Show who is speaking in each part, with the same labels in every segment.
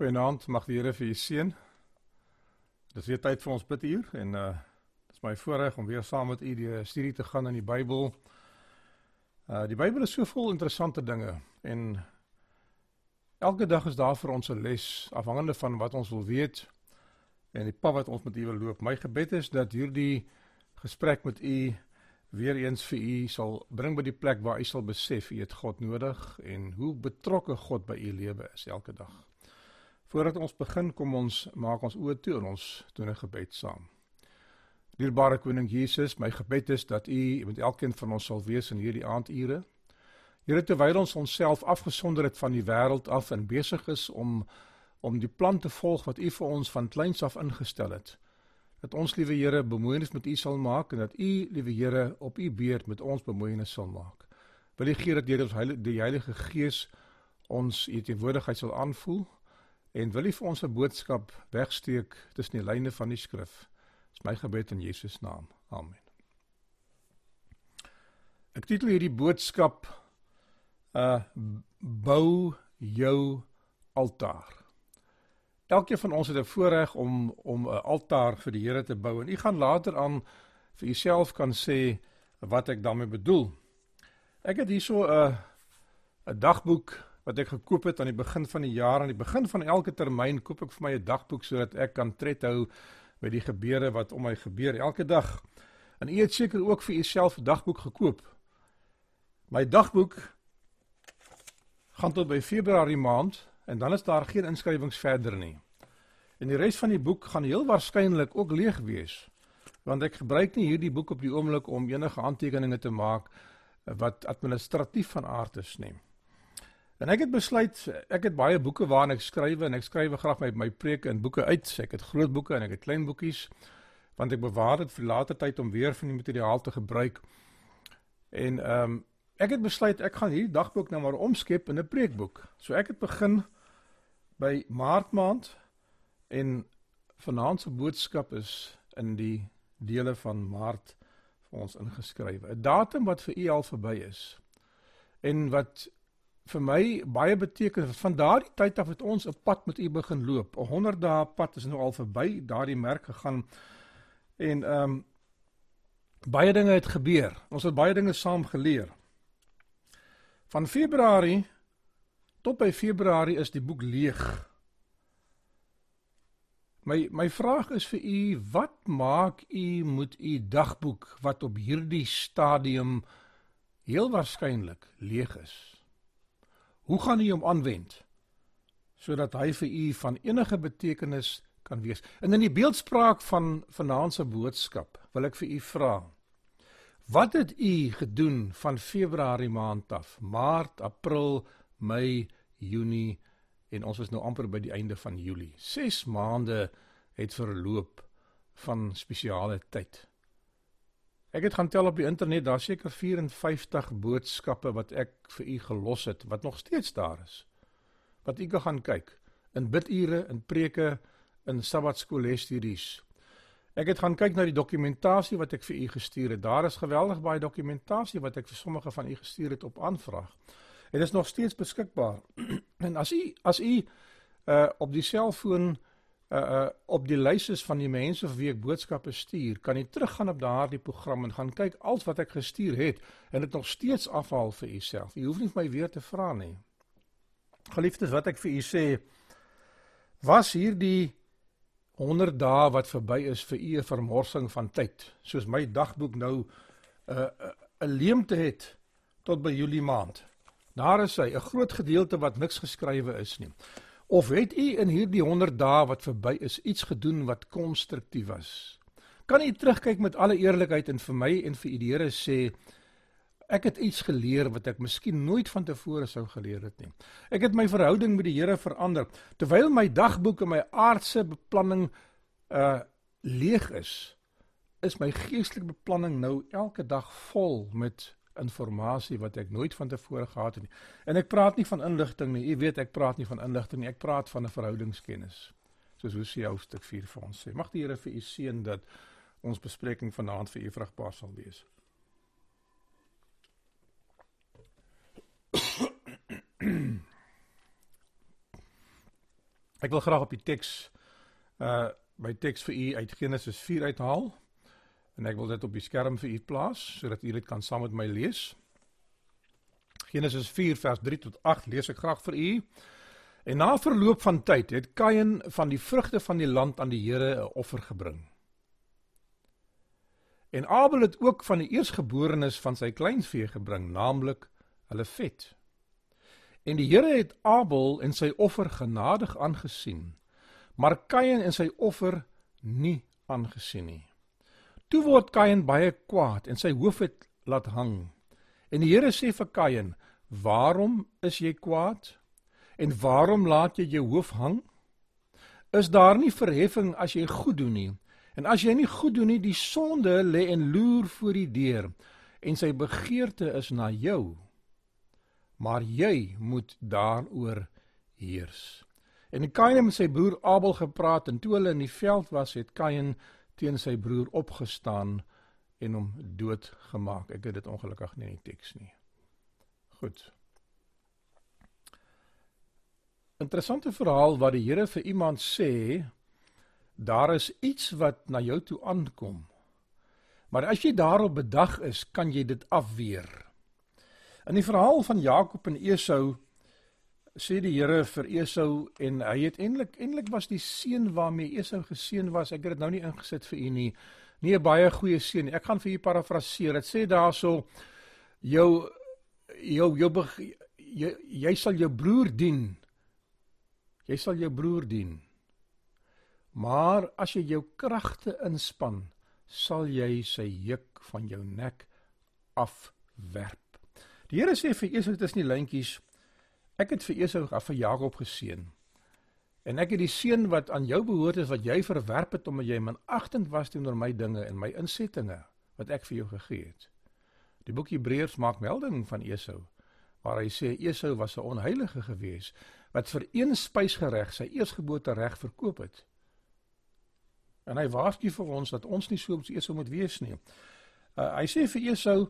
Speaker 1: Goeienaand, mag die Here vir u seën. Dis weer tyd vir ons biduur en uh dis my voorreg om weer saam met u die studie te gaan in die Bybel. Uh die Bybel is so vol interessante dinge en elke dag is daar vir ons 'n les afhangende van wat ons wil weet en die pad wat ons met u wil loop. My gebed is dat hierdie gesprek met u weer eens vir u sal bring by die plek waar u sal besef u het God nodig en hoe betrokke God by u lewe is elke dag. Voordat ons begin, kom ons maak ons oë toe en ons doen 'n gebed saam. Dierbare koning Jesus, my gebed is dat U met elkeen van ons sal wees in hierdie aandure. Here terwyl ons onsself afgesonder het van die wêreld af en besig is om om die plan te volg wat U vir ons van kleins af ingestel het. Dat ons liewe Here bemoeienis met U sal maak en dat U liewe Here op U beurt met ons bemoeienis sal maak. Wil U gee dat deur ons heilige die Heilige Gees ons U teenwoordigheid sal aanvoel En wil U vir ons 'n boodskap wegsteek tussen die lyne van die skrif? Dis my gebed in Jesus naam. Amen. Ek titel hierdie boodskap uh bou jou altaar. Elkeen van ons het 'n voorreg om om 'n altaar vir die Here te bou en u gaan later aan vir uself kan sê wat ek daarmee bedoel. Ek het hierso 'n 'n dagboek wat ek gekoop het aan die begin van die jaar aan die begin van elke termyn koop ek vir my 'n dagboek sodat ek kan tred hou met die gebeure wat om my gebeur elke dag. En u het seker ook vir uself 'n dagboek gekoop. My dagboek gaan tot by Februarie maand en dan is daar geen inskrywings verder nie. En die res van die boek gaan heel waarskynlik ook leeg wees want ek gebruik nie hierdie boek op die oomblik om enige aantekeninge te maak wat administratief van aard is nie. En ek het besluit ek het baie boeke waarin ek skryf en ek skryf graag my my preke in boeke uit. Ek het groot boeke en ek het klein boekies want ek bewaar dit vir later tyd om weer van die materiaal te gebruik. En ehm um, ek het besluit ek gaan hierdie dagboek nou maar omskep in 'n preekboek. So ek het begin by Maart maand en vanaand se boodskap is in die dele van Maart vir ons ingeskryf. 'n Datum wat vir u al verby is en wat vir my baie beteken van daardie tyd af het ons 'n pad met u begin loop. 'n 100 dae pad is nou al verby, daardie merk gegaan. En ehm um, baie dinge het gebeur. Ons het baie dinge saam geleer. Van Februarie tot by Februarie is die boek leeg. My my vraag is vir u, wat maak u met u dagboek wat op hierdie stadium heel waarskynlik leeg is? Hoe gaan u hom aanwend sodat hy vir u van enige betekenis kan wees? En in die beeldspraak van vanaand se boodskap wil ek vir u vra: Wat het u gedoen van Februarie maand af? Maart, April, Mei, Junie en ons is nou amper by die einde van Julie. 6 maande het verloop van spesiale tyd. Ek het gaan tel op die internet, daar seker 54 boodskappe wat ek vir u gelos het wat nog steeds daar is. Wat u kan gaan kyk in bidure, in preke, in sabbatskoolstudies. Ek het gaan kyk na die dokumentasie wat ek vir u gestuur het. Daar is geweldig baie dokumentasie wat ek vir sommige van u gestuur het op aanvraag. Dit is nog steeds beskikbaar. en as u as u uh op die selfoon uh uh op die lyse van die mense vir wie ek boodskappe stuur, kan jy teruggaan op daardie program en gaan kyk al wat ek gestuur het en dit nog steeds afhaal vir jouself. Jy hoef nie my weer te vra nie. Geliefdes, wat ek vir u sê, was hierdie 100 dae wat verby is vir u 'n vermorsing van tyd, soos my dagboek nou 'n uh, 'n uh, leemte het tot by Julie maand. Daar is hy, 'n groot gedeelte wat niks geskrywe is nie. Of het u in hierdie 100 dae wat verby is iets gedoen wat konstruktief was? Kan u terugkyk met alle eerlikheid en vir my en vir u die Here sê ek het iets geleer wat ek miskien nooit van tevore sou geleer het nie. Ek het my verhouding met die Here verander terwyl my dagboek en my aardse beplanning uh leeg is. Is my geestelike beplanning nou elke dag vol met inligting wat ek nooit van tevore gehad het nie. En ek praat nie van inligting nie. U weet ek praat nie van inligting nie. Ek praat van 'n verhoudingskennis. Soos Hosea hoofstuk 4 vir ons sê. Mag die Here vir u seën dat ons bespreking vanaand vir u vrugbaar sal wees. Ek wil graag op die teks uh my teks vir u uit Genesis 4 uithaal en ek wil dit op die skerm vir u plaas sodat u dit kan saam met my lees. Genesis 4 vers 3 tot 8 lees ek graag vir u. En na verloop van tyd het Kain van die vrugte van die land aan die Here 'n offer gebring. En Abel het ook van die eersgeborenes van sy kleinvee gebring, naamlik hulle vet. En die Here het Abel en sy offer genadig aangesien, maar Kain en sy offer nie aangesien nie. Toe word Kain baie kwaad en sy hoof het laat hang. En die Here sê vir Kain: "Waarom is jy kwaad? En waarom laat jy jou hoof hang? Is daar nie verheffing as jy goed doen nie? En as jy nie goed doen nie, die sonde lê en loer voor die deur en sy begeerte is na jou." maar jy moet daaroor heers. En Kain het met sy broer Abel gepraat en toe hulle in die veld was, het Kain teen sy broer opgestaan en hom doodgemaak. Ek het dit ongelukkig nie in die teks nie. Goed. Interessante verhaal wat die Here vir iemand sê, daar is iets wat na jou toe aankom. Maar as jy daarop bedag is, kan jy dit afweer. In die verhaal van Jakob en Esau sê die Here vir Esau en hy het eintlik eintlik was die seun waarmee Esau geseën was. Ek het dit nou nie ingesit vir u nie. Nie 'n baie goeie seën nie. Ek gaan vir u parafraseer. Dit sê daarso jou jou jou jy, jy sal jou broer dien. Jy sal jou broer dien. Maar as jy jou kragte inspann, sal jy sy juk van jou nek afwerp. Die Here sê vir Esau dit is nie lyntjies. Ek het vir Esau af vir Jakob geseën. En ek het die seën wat aan jou behoort is wat jy verwerp het omdat jy minagtend was teenoor my dinge en my insettinge wat ek vir jou gegee het. Die boek Hebreërs maak melding van Esau waar hy sê Esau was 'n onheilige gewees wat vir een spysgereg sy eersgeboorte reg verkoop het. En hy waarsku vir ons dat ons nie so op Esau moet wees nie. Uh, hy sê vir Esau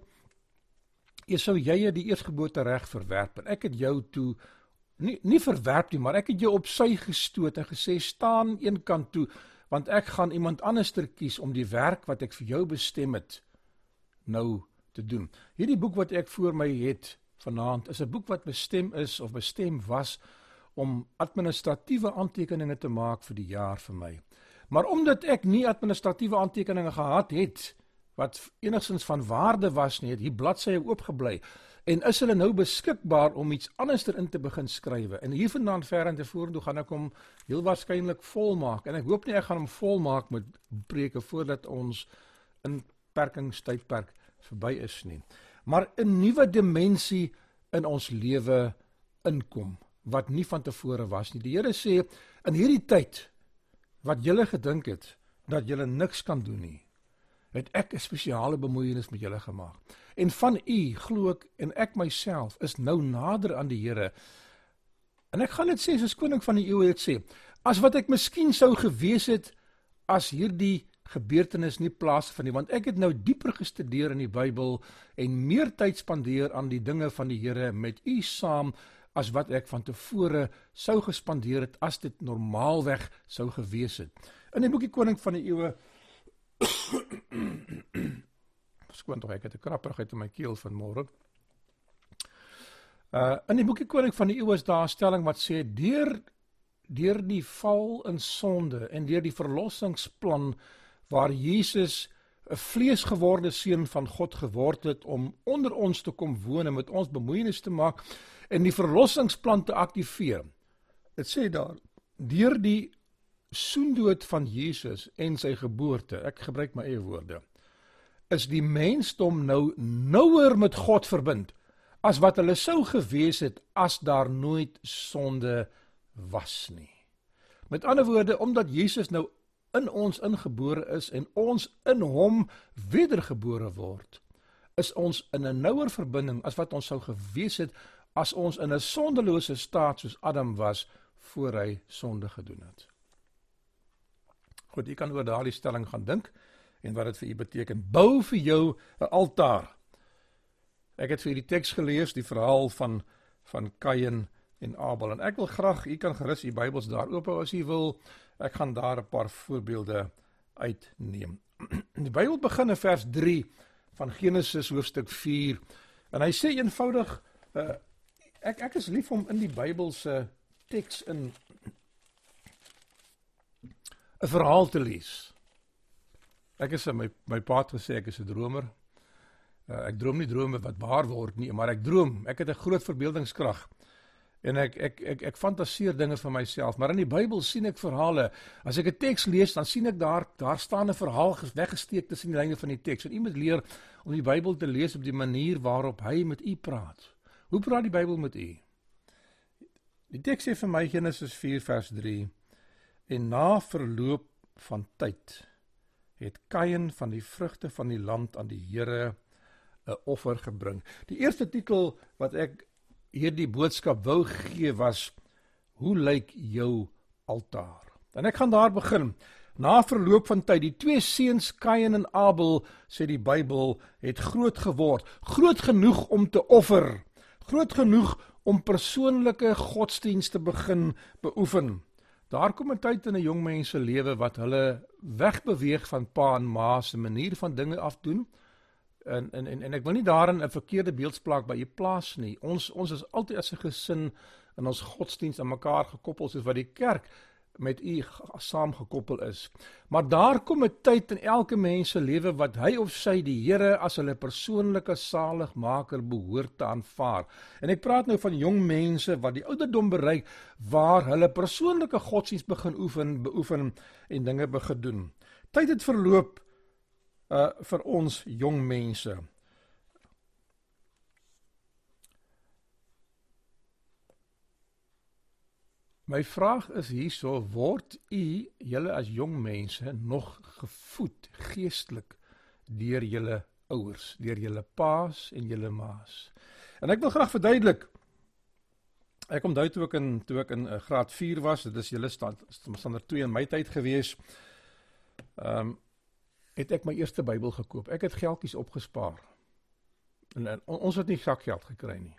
Speaker 1: sou jy die eersgeboorte reg verwerp en ek het jou toe nie nie verwerp nie, maar ek het jou op sy gestoot en gesê staan een kant toe want ek gaan iemand anderster kies om die werk wat ek vir jou bestem het nou te doen. Hierdie boek wat ek voor my het vanaand is 'n boek wat bestem is of bestem was om administratiewe aantekeninge te maak vir die jaar vir my. Maar omdat ek nie administratiewe aantekeninge gehad het wat enigstens van waarde was nie, het hier bladsye oopgebly en is hulle nou beskikbaar om iets anders erin te begin skrywe. En hiervandaan ver en tevorentoe gaan ek hom heel waarskynlik volmaak en ek hoop nie ek gaan hom volmaak met preke voordat ons inperkingstydperk verby is nie. Maar 'n nuwe dimensie in ons lewe inkom wat nie van tevore was nie. Die Here sê in hierdie tyd wat julle gedink het dat julle niks kan doen nie het ek 'n spesiale bemoeienis met julle gemaak. En van u glo ek en ek myself is nou nader aan die Here. En ek gaan dit sê soos koning van die eeue het sê, as wat ek miskien sou gewees het as hierdie gebeurtenis nie plaasvind nie, want ek het nou dieper gestudeer in die Bybel en meer tyd spandeer aan die dinge van die Here met u saam as wat ek van tevore sou gespandeer het as dit normaalweg sou gewees het. In die boekie koning van die eeue Skoon tog ek het 'n krapperigheid in my keel vanmôre. Uh in die boekie Koning van die Eeue is daar 'n stelling wat sê deur deur die val in sonde en deur die verlossingsplan waar Jesus 'n vleesgeworde seun van God geword het om onder ons te kom woon en met ons bemoeienis te maak en die verlossingsplan te aktiveer. Dit sê daar deur die soendood van Jesus en sy geboorte, ek gebruik my eie woorde, is die mensdom nou nouer met God verbind as wat hulle sou gewees het as daar nooit sonde was nie. Met ander woorde, omdat Jesus nou in ons ingebore is en ons in hom wedergebore word, is ons in 'n nouer verbinding as wat ons sou gewees het as ons in 'n sondelose staat soos Adam was voor hy sonde gedoen het. Goed, jy kan oor daardie stelling gaan dink en wat dit vir u beteken. Bou vir jou 'n altaar. Ek het vir die teks gelees, die verhaal van van Kain en Abel. En ek wil graag, u kan gerus u Bybels daar oop hou as u wil. Ek gaan daar 'n paar voorbeelde uitneem. Die Bybel begin in vers 3 van Genesis hoofstuk 4 en hy sê eenvoudig uh, ek ek is lief om in die Bybel se teks in 'n verhaal te lees. Ek is my my pa het gesê ek is 'n dromer. Uh, ek droom nie drome wat waar word nie, maar ek droom. Ek het 'n groot verbeeldingskrag. En ek ek ek ek fantasieer dinge vir myself, maar in die Bybel sien ek verhale. As ek 'n teks lees, dan sien ek daar daar staan 'n verhaal weggesteek tussen die lyne van die teks. En iemand leer om die Bybel te lees op die manier waarop hy met u praat. Hoe praat die Bybel met u? Die teks sê vir my Genesis 4 vers 3 en na verloop van tyd het Kain van die vrugte van die land aan die Here 'n offer gebring. Die eerste titel wat ek hierdie boodskap wou gee was hoe lyk jou altaar? En ek gaan daar begin. Na verloop van tyd, die twee seuns Kain en Abel, sê die Bybel, het groot geword, groot genoeg om te offer, groot genoeg om persoonlike godsdienste begin beoefen. Daar kom 'n tyd in 'n jong mens se lewe wat hulle wegbeweeg van pa en ma se manier van dinge afdoen en en en, en ek wil nie daarin 'n verkeerde beeldspraak by u plaas nie. Ons ons is altyd as 'n gesin in ons godsdiens aan mekaar gekoppel soos wat die kerk met u saamgekoppel is. Maar daar kom 'n tyd in elke mens se lewe wat hy of sy die Here as hulle persoonlike saligmaker behoort te aanvaar. En ek praat nou van jong mense wat die ouderdom bereik waar hulle persoonlike godsdiens begin oefen, beoefen en dinge begin doen. Tyd het verloop uh vir ons jong mense. My vraag is hierso word u julle as jong mense nog gevoed geestelik deur julle ouers, deur julle paas en julle maas. En ek wil graag verduidelik. Ek onthou toe ek in toe ek in uh, graad 4 was, dit is julle stand standaard 2 in my tyd gewees. Ehm um, het ek my eerste Bybel gekoop. Ek het geldjies opgespaar. En, en ons het nie sakgeld gekry nie.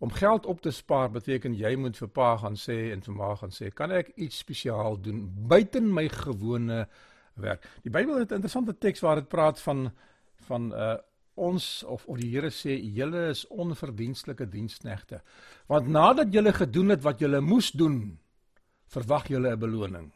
Speaker 1: Om geld op te spaar beteken jy moet vir pa gaan sê en vir ma gaan sê, kan ek iets spesiaal doen buiten my gewone werk. Die Bybel het 'n interessante teks waar dit praat van van uh ons of of die Here sê julle is onverdienstelike diensknegte. Want nadat julle gedoen het wat julle moes doen, verwag julle 'n beloning.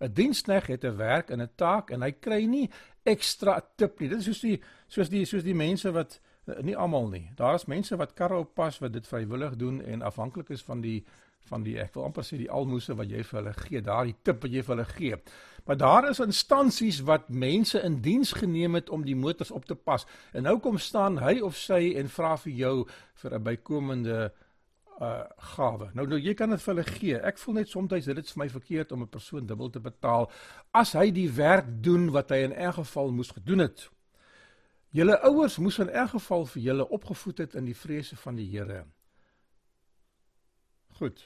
Speaker 1: 'n Dienskneg het 'n werk en 'n taak en hy kry nie ekstra tip nie. Dit is soos die soos die soos die mense wat nie almal nie. Daar is mense wat karre oppas wat dit vrywillig doen en afhanklik is van die van die ek wil amper sê die almoses wat jy vir hulle gee, daardie tip wat jy vir hulle gee. Maar daar is instansies wat mense in diens geneem het om die motors op te pas. En nou kom staan hy of sy en vra vir jou vir 'n bykomende uh gawe. Nou nou jy kan dit vir hulle gee. Ek voel net soms dit is vir my verkeerd om 'n persoon dubbel te betaal as hy die werk doen wat hy in elk geval moes gedoen het. Julle ouers moes in elk geval vir julle opgevoed het in die vrese van die Here. Goed.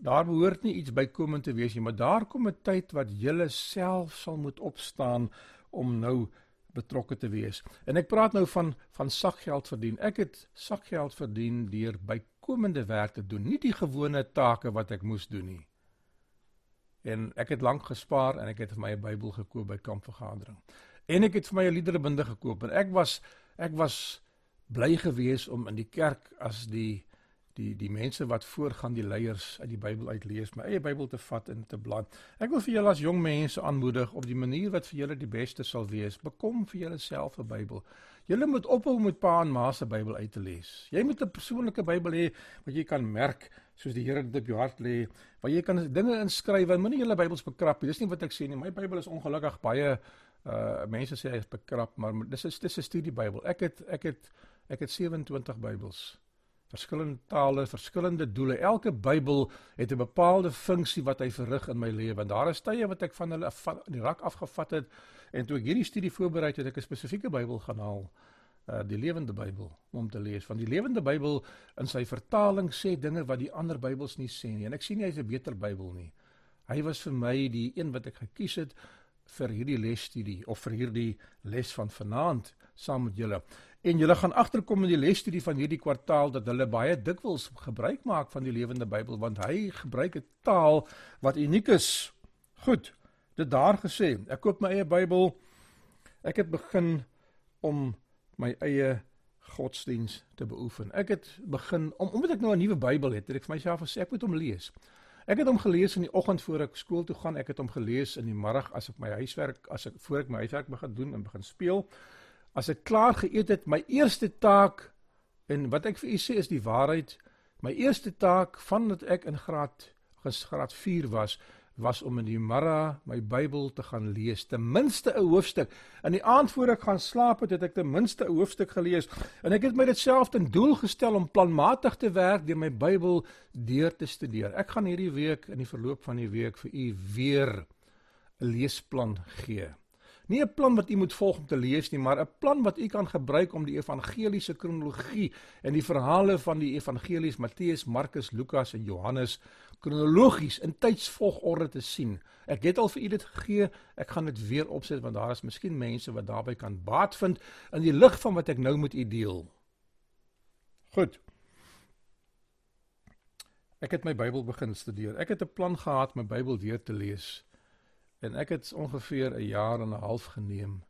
Speaker 1: Daar behoort nie iets bykomend te wees nie, maar daar kom 'n tyd wat julle self sal moet opstaan om nou betrokke te wees. En ek praat nou van van sakgeld verdien. Ek het sakgeld verdien deur bykomende werk te doen, nie die gewone take wat ek moes doen nie. En ek het lank gespaar en ek het vir my 'n Bybel gekoop by kampvergadering. En ek het vir my 'n liederebinde gekoop en ek was ek was bly geweest om in die kerk as die die die mense wat voorgaan die leiers uit die Bybel uitlees, my eie Bybel te vat en te blaai. Ek wil vir julle as jong mense aanmoedig op die manier wat vir julle die beste sal wees. Bekom vir julleself 'n Bybel. Julle moet ophou met pa en ma se Bybel uit te lees. Jy moet 'n persoonlike Bybel hê wat jy kan merk soos die Here dit op jou hart lê, waar jy kan dinge inskryf en moenie julle Bybels bekrap nie. Dis nie wat ek sê nie. My Bybel is ongelukkig baie uh mense sê hy is bekrap, maar dis is dis 'n studie Bybel. Ek het ek het ek het 27 Bybels verskillende tale, verskillende doele. Elke Bybel het 'n bepaalde funksie wat hy verrig in my lewe. En daar is tye wat ek van hulle van die rak afgevat het en toe ek hierdie studie voorberei het, ek 'n spesifieke Bybel gaan haal, uh die Lewende Bybel om te lees. Van die Lewende Bybel in sy vertaling sê dinge wat die ander Bybels nie sê nie. En ek sien hy's 'n beter Bybel nie. Hy was vir my die een wat ek gekies het vir hierdie lesstudie of vir hierdie les van vanaand saam met julle. En julle gaan agterkom in die lesstudie van hierdie kwartaal dat hulle baie dikwels gebruik maak van die lewende Bybel want hy gebruik 'n taal wat uniek is. Goed, dit daar gesê. Ek koop my eie Bybel. Ek het begin om my eie godsdiens te beoefen. Ek het begin om omdat ek nou 'n nuwe Bybel het, het ek vir myself gesê ek moet hom lees. Ek het hom gelees in die oggend voor ek skool toe gaan. Ek het hom gelees in die middag as ek my huiswerk as ek voor ek my huiswerk begin doen en begin speel. As ek klaar geëet het, my eerste taak en wat ek vir u sê is die waarheid, my eerste taak vandat ek in graad graad 4 was, was om in die Mara my Bybel te gaan lees, ten minste 'n hoofstuk. In die aand voor ek gaan slaap het, het ek ten minste 'n hoofstuk gelees en ek het my dit self ten doel gestel om planmatig te werk deur my Bybel deur te studeer. Ek gaan hierdie week in die verloop van die week vir u weer 'n leesplan gee. Nie 'n plan wat u moet volg om te lees nie, maar 'n plan wat u kan gebruik om die evangeliese kronologie en die verhale van die evangelies Matteus, Markus, Lukas en Johannes kronologies in tydsvolgorde te sien. Ek het al vir u dit gegee, ek gaan dit weer opsit want daar is miskien mense wat daarbey kan baat vind in die lig van wat ek nou met u deel. Goed. Ek het my Bybel begin studeer. Ek het 'n plan gehad my Bybel weer te lees. En ek het ongeveer 'n jaar en 'n half geneem.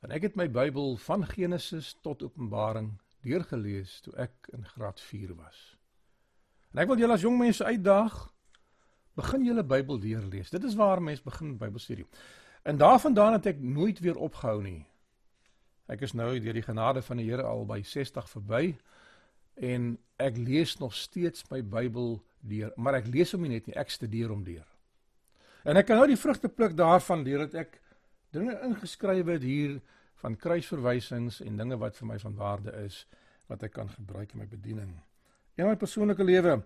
Speaker 1: En ek het my Bybel van Genesis tot Openbaring deurgelees toe ek in graad 4 was. En ek wil julle as jong mense uitdaag begin julle Bybel deurlees. Dit is waar mense begin Bybelstudie. En daarvandaan het ek nooit weer opgehou nie. Ek is nou deur die genade van die Here al by 60 verby en ek lees nog steeds my Bybel deur, maar ek lees hom nie net nie, ek studeer hom deur. En ek kan nou die vrugte pluk daarvan deurdat ek dinge ingeskryf het hier van kruisverwysings en dinge wat vir my van waarde is wat ek kan gebruik in my bediening. In my persoonlike lewe.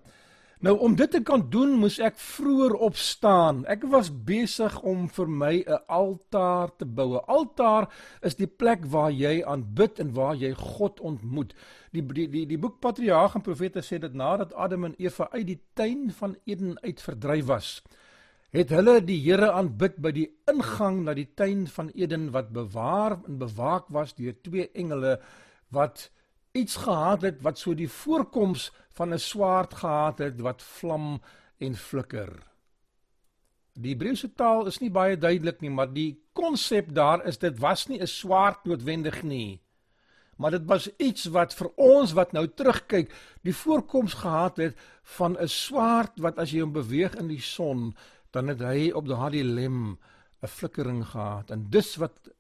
Speaker 1: Nou om dit te kan doen, moes ek vroeër opstaan. Ek was besig om vir my 'n altaar te bou. 'n Altaar is die plek waar jy aanbid en waar jy God ontmoet. Die die die, die boek Patriarge en Profete sê dat nadat Adam en Eva uit die tuin van Eden uit verdryf was, het hulle die Here aanbid by die ingang na die tuin van Eden wat bewaar en bewaak was deur twee engele wat iets gehad het wat so die voorkoms van 'n swaard gehad het wat vlam en flikker. Die Hebreëse taal is nie baie duidelik nie, maar die konsep daar is dit was nie 'n swaard noodwendig nie. Maar dit was iets wat vir ons wat nou terugkyk, die voorkoms gehad het van 'n swaard wat as jy hom beweeg in die son dan het hy op daardie lem 'n flikkering gehad en dis wat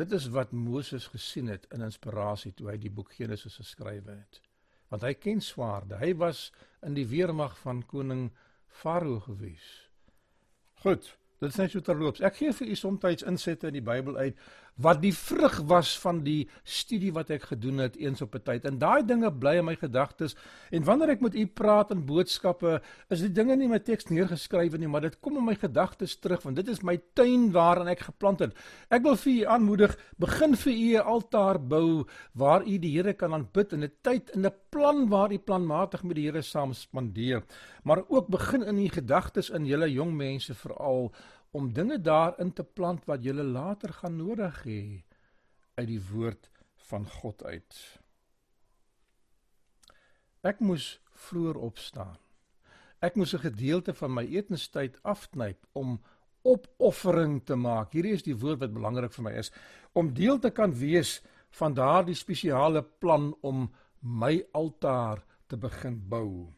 Speaker 1: dit is wat Moses gesien het in inspirasie toe hy die boek Genesis geskryf het. Want hy ken swaarde. Hy was in die weermag van koning Farao gewees. Goed dit is net so terloops. Ek gee vir u soms insette in die Bybel uit wat die vrug was van die studie wat ek gedoen het eens op 'n tyd. En daai dinge bly in my gedagtes. En wanneer ek met u praat in boodskappe, is die dinge nie in my teks neergeskryf nie, maar dit kom in my gedagtes terug want dit is my tuin waarin ek geplant het. Ek wil vir u aanmoedig, begin vir u 'n altaar bou waar u die Here kan aanbid in 'n tyd en 'n plan waar u planmatig met die Here saam spandeer. Maar ook begin in u gedagtes in julle jong mense veral om dinge daarin te plant wat jy later gaan nodig hê uit die woord van God uit. Ek moes vroeër opstaan. Ek moes 'n gedeelte van my etenstyd afknyp om opoffering te maak. Hierdie is die woord wat belangrik vir my is om deel te kan wees van daardie spesiale plan om my altaar te begin bou.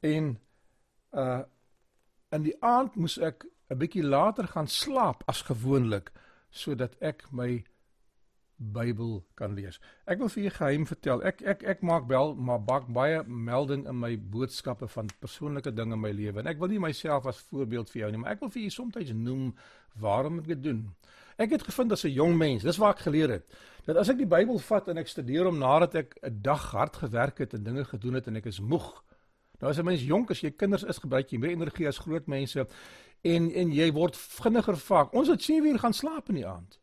Speaker 1: En uh in die aand moes ek 'n bietjie later gaan slaap as gewoonlik sodat ek my Bybel kan lees. Ek wil vir julle geheim vertel. Ek ek ek maak wel maar bak baie melding in my boodskappe van persoonlike dinge in my lewe en ek wil nie myself as voorbeeld vir jou nie, maar ek wil vir julle soms noem waarom ek dit doen. Ek het gevind as 'n jong mens, dis waar ek geleer het, dat as ek die Bybel vat en ek studeer hom nadat ek 'n dag hard gewerk het en dinge gedoen het en ek is moeg. Nou as 'n mens jonk is, jy kinders is, gebruik jy meer energie as groot mense en en jy word vinniger vaak. Ons het 7 uur gaan slaap in die aand.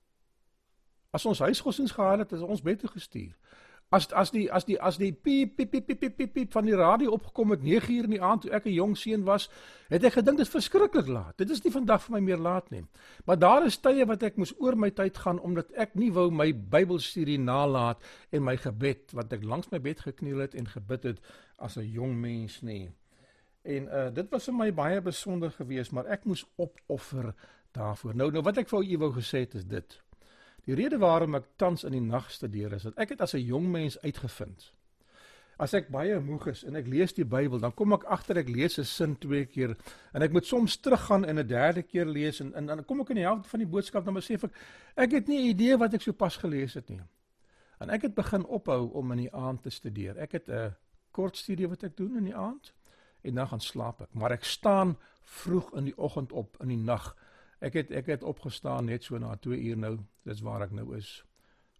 Speaker 1: As ons huisgodsdienst gehad het, is ons bed toe gestuur. As as die as die as die piep piep piep piep piep, piep van die radio opgekom het 9uur in die aand toe ek 'n jong seun was, het ek gedink dit is verskriklik laat. Dit is nie vandag vir my meer laat nie. Maar daar is tye wat ek moes oor my tyd gaan omdat ek nie wou my Bybelstudie nalat en my gebed wat ek langs my bed gekniel het en gebid het as 'n jong mens nie. En uh dit was vir my baie besonder geweest, maar ek moes opoffer daarvoor. Nou nou wat ek vir u wou gesê het is dit. Die rede waarom ek tans in die nag studeer is dat ek het as 'n jong mens uitgevind. As ek baie moeg is en ek lees die Bybel, dan kom ek agter ek lees 'n sin twee keer en ek moet soms teruggaan en 'n derde keer lees en, en dan kom ek in die helfte van die boodskap dan besef ek ek het nie 'n idee wat ek sopas gelees het nie. En ek het begin ophou om in die aand te studeer. Ek het 'n kort studie wat ek doen in die aand en dan gaan slaap ek, maar ek staan vroeg in die oggend op in die nag Ek het ek het opgestaan net so na 2 uur nou. Dis waar ek nou is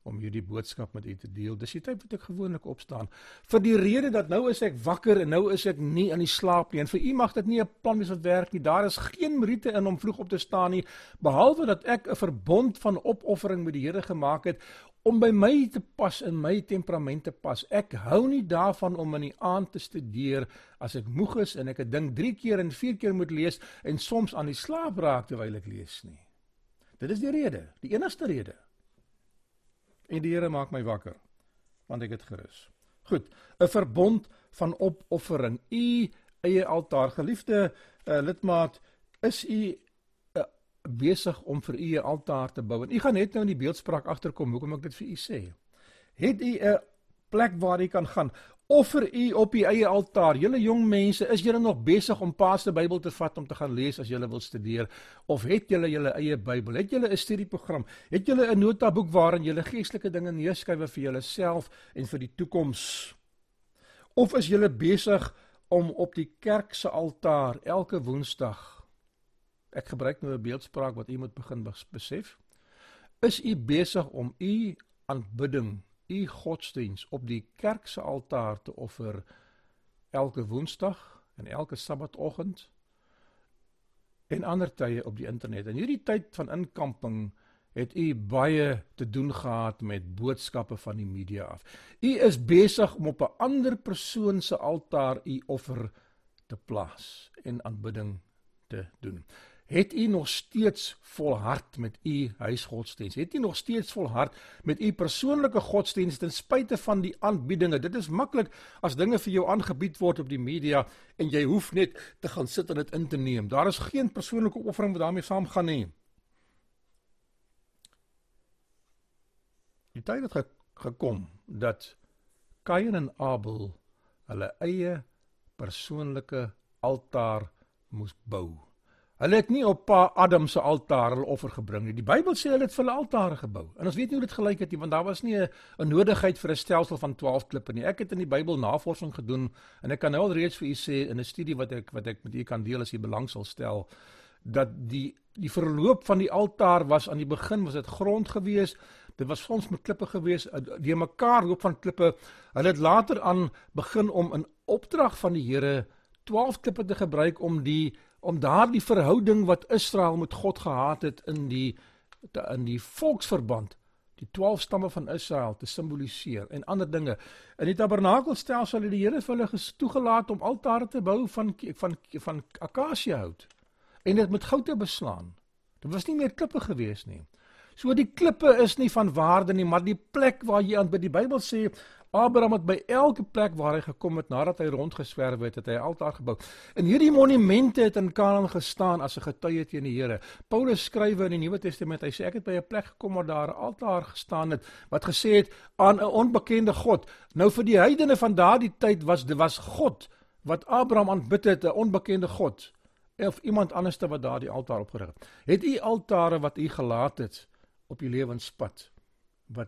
Speaker 1: om hierdie boodskap met u te deel. Dis die tyd wat ek gewoonlik opstaan. Vir die rede dat nou is ek wakker en nou is ek nie in die slaap nie. En vir u mag dit nie 'n plan wees wat werk nie. Daar is geen meriete in om vroeg op te staan nie, behalwe dat ek 'n verbond van opoffering met die Here gemaak het om by my te pas in my temperament te pas. Ek hou nie daarvan om in die aand te studeer as ek moeg is en ek 'n ding 3 keer en 4 keer moet lees en soms aan die slaap raak terwyl ek lees nie. Dit is die rede, die enigste rede. En die Here maak my wakker want ek het gerus. Goed, 'n verbond van opoffering. U eie altaar, geliefde uh, lidmaat, is u besig om vir u 'n altaar te bou. En u gaan net nou in die beeldspraak agterkom hoekom ek dit vir u sê. Het u 'n plek waar u kan gaan offer u op u eie altaar. Julle jong mense, is julle nog besig om Paas se Bybel te vat om te gaan lees as julle wil studeer of het julle julle eie Bybel? Het julle 'n studieprogram? Het julle 'n notaboek waarin julle geestelike dinge neerskryf vir julleself en vir die toekoms? Of is julle besig om op die kerk se altaar elke Woensdag Ek gebruik nou 'n beeldspraak wat u moet begin besef. Is u besig om u aanbidding, u godsdiens op die kerk se altaar te offer elke Woensdag en elke Sabbathooggend en ander tye op die internet? In hierdie tyd van inkamping het u baie te doen gehad met boodskappe van die media af. U is besig om op 'n ander persoon se altaar u offer te plaas en aanbidding te doen het u nog steeds volhard met u huisgodsdiens? Het u nog steeds volhard met u persoonlike godsdiens ten spyte van die aanbiedinge? Dit is maklik as dinge vir jou aangebied word op die media en jy hoef net te gaan sit en dit in te neem. Daar is geen persoonlike offering wat daarmee saamgaan nie. Die tyd het ge gekom dat Kain en Abel hulle eie persoonlike altaar moes bou. Hulle het nie op pa Adam se altaar hulle offer gebring nie. Die Bybel sê hulle het vir hulle altare gebou. En ons weet nie hoe dit gelyk het nie, want daar was nie 'n nodigheid vir 'n stelsel van 12 klippe nie. Ek het in die Bybel navorsing gedoen en ek kan nou al reeds vir u sê in 'n studie wat ek wat ek met u kan deel as u belang sal stel dat die die verloop van die altaar was aan die begin was dit grond gewees. Dit was soms met klippe gewees, die mekaar loop van klippe. Hulle het later aan begin om in opdrag van die Here 12 klippe te gebruik om die om daardie verhouding wat Israel met God gehad het in die in die volksverband die 12 stamme van Israel te simboliseer en ander dinge. In die tabernakelstelsel het die Here vir hulle toegelaat om altare te bou van van van akasiëhout en dit met goud te beslaan. Dit was nie meer klippe gewees nie. So die klippe is nie van waarde nie, maar die plek waar jy aan by die Bybel sê Abraham het by elke plek waar hy gekom het nadat hy rondgeswerf het, het hy 'n altaar gebou. En hierdie monumente het in Kanaan gestaan as 'n getuie teen die Here. Paulus skrywe in die Nuwe Testament, hy sê ek het by 'n plek gekom waar daar 'n altaar gestaan het wat gesê het aan 'n onbekende God. Nou vir die heidene van daardie tyd was dit was God wat Abraham aanbid het, 'n onbekende God of iemand anderste wat daardie altaar opgerig het. Het u altare wat u gelaat het op u lewenspad wat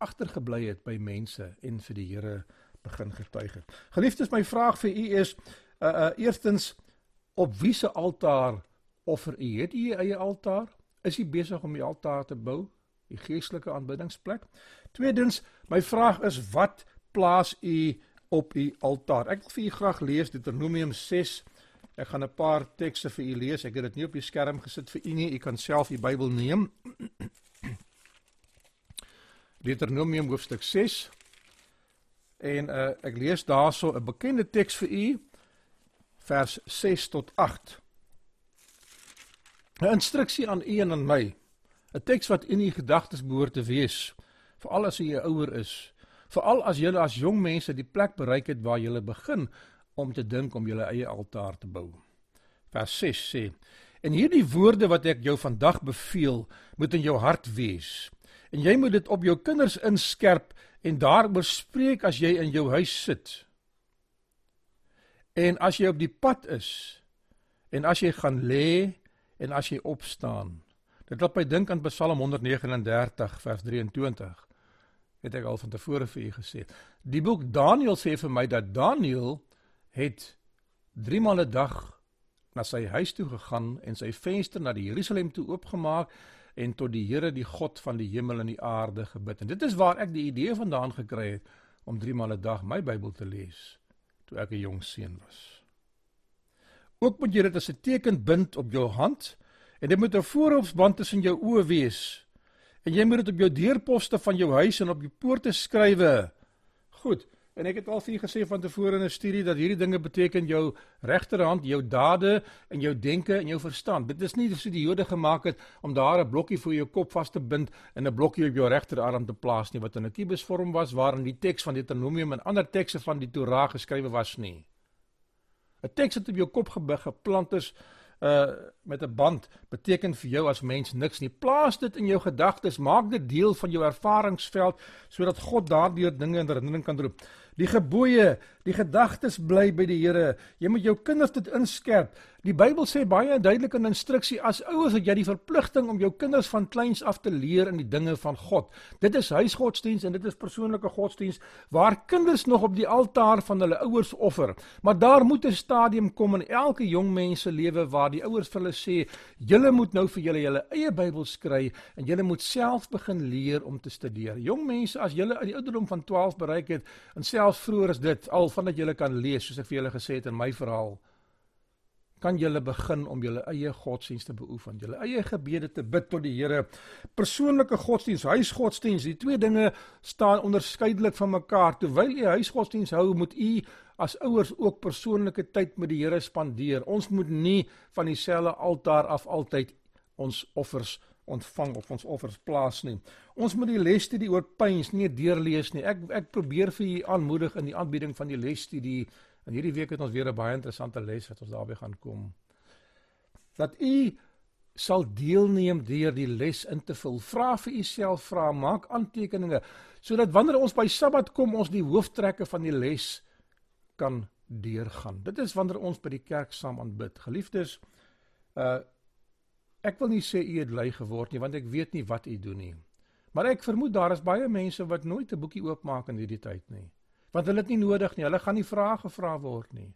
Speaker 1: agtergebly het by mense en vir die Here begin getuig het. Geliefdes, my vraag vir u is uh uh eerstens op wiese altaar offer u? Het u eie altaar? Is u besig om die altaar te bou? Die geestelike aanbiddingsplek? Tweedens, my vraag is wat plaas u op u altaar? Ek wil vir u graag lees Deuteronomium 6. Ek gaan 'n paar tekste vir u lees. Ek het dit nie op die skerm gesit vir u nie. U kan self u Bybel neem. Deuteronomium hoofstuk 6 En uh ek lees daarso 'n bekende teks vir u vers 6 tot 8. 'n Instruksie aan u en aan my. 'n Teks wat in u gedagtes behoort te wees, veral as u 'n ouer is, veral as julle as jong mense die plek bereik het waar julle begin om te dink om julle eie altaar te bou. Vers 6 sê: En hierdie woorde wat ek jou vandag beveel, moet in jou hart wees. En jy moet dit op jou kinders inskerp en daaroor spreek as jy in jou huis sit. En as jy op die pad is en as jy gaan lê en as jy opstaan. Dit laat my dink aan Psalm 139 vers 23. Het ek al van tevore vir u gesê. Die boek Daniël sê vir my dat Daniël het 3 maal 'n dag na sy huis toe gegaan en sy venster na die Jerusalem toe oopgemaak en tot die Here die God van die hemel en die aarde gebid. En dit is waar ek die idee vandaan gekry het om 3 maal 'n dag my Bybel te lees toe ek 'n jong seun was. Ook moet jy dit as 'n teken bind op jou hand en dit moet 'n voorhoofsband tussen jou oë wees. En jy moet dit op jou deurposte van jou huis en op die poorte skrywe. Goed, En ek het al vir gesê van tevore in 'n studie dat hierdie dinge beteken jou regterhand, jou dade en jou denke en jou verstand. Dit is nie so die Jode gemaak het om daar 'n blokkie vir jou kop vas te bind en 'n blokkie op jou regterarm te plaas nie wat in 'n kubusvorm was waarin die teks van Deuteronomium en ander tekste van die Torah geskrywe was nie. 'n Teks wat op jou kop gebig geplant is uh met 'n band beteken vir jou as mens niks nie. Plaas dit in jou gedagtes, maak dit deel van jou ervaringsveld sodat God daardeur dinge in herinnering kan roep. Die gebooie, die gedagtes bly by die Here. Jy moet jou kinders dit inskerp. Die Bybel sê baie duidelik in instruksie as ouers het jy die verpligting om jou kinders van kleins af te leer in die dinge van God. Dit is huisgodsdiens en dit is persoonlike godsdiens waar kinders nog op die altaar van hulle ouers offer. Maar daar moet 'n stadium kom in elke jong mens se lewe waar die ouers vir hulle sê, "Julle moet nou vir julle julle eie Bybel skryf en julle moet self begin leer om te studeer." Jong mense, as julle uit die ouderdom van 12 bereik het en selfs vroeër as dit, al vandat julle kan lees, soos ek vir julle gesê het in my verhaal, kan julle begin om julle eie godsdienst te beoefen, julle eie gebede te bid tot die Here. Persoonlike godsdienst, huisgodsdienst, die twee dinge staan onderskeidelik van mekaar. Terwyl jy huisgodsdienst hou, moet u as ouers ook persoonlike tyd met die Here spandeer. Ons moet nie van dieselfde altaar af altyd ons offers ontvang of ons offers plaas nie. Ons moet die lesstudie oor pyns nie deurlees nie. Ek ek probeer vir u aanmoedig in die aanbieding van die lesstudie En hierdie week het ons weer 'n baie interessante les wat ons daarby gaan kom. Dat u sal deelneem deur die les in te vul. Vra vir u self, vra, maak aantekeninge sodat wanneer ons by Sabbat kom, ons die hooftrekke van die les kan deurgaan. Dit is wanneer ons by die kerk saam aanbid. Geliefdes, uh ek wil nie sê u het lui geword nie want ek weet nie wat u doen nie. Maar ek vermoed daar is baie mense wat nooit 'n boekie oopmaak in hierdie tyd nie want hulle het nie nodig nie. Hulle gaan nie vrae gevra word nie.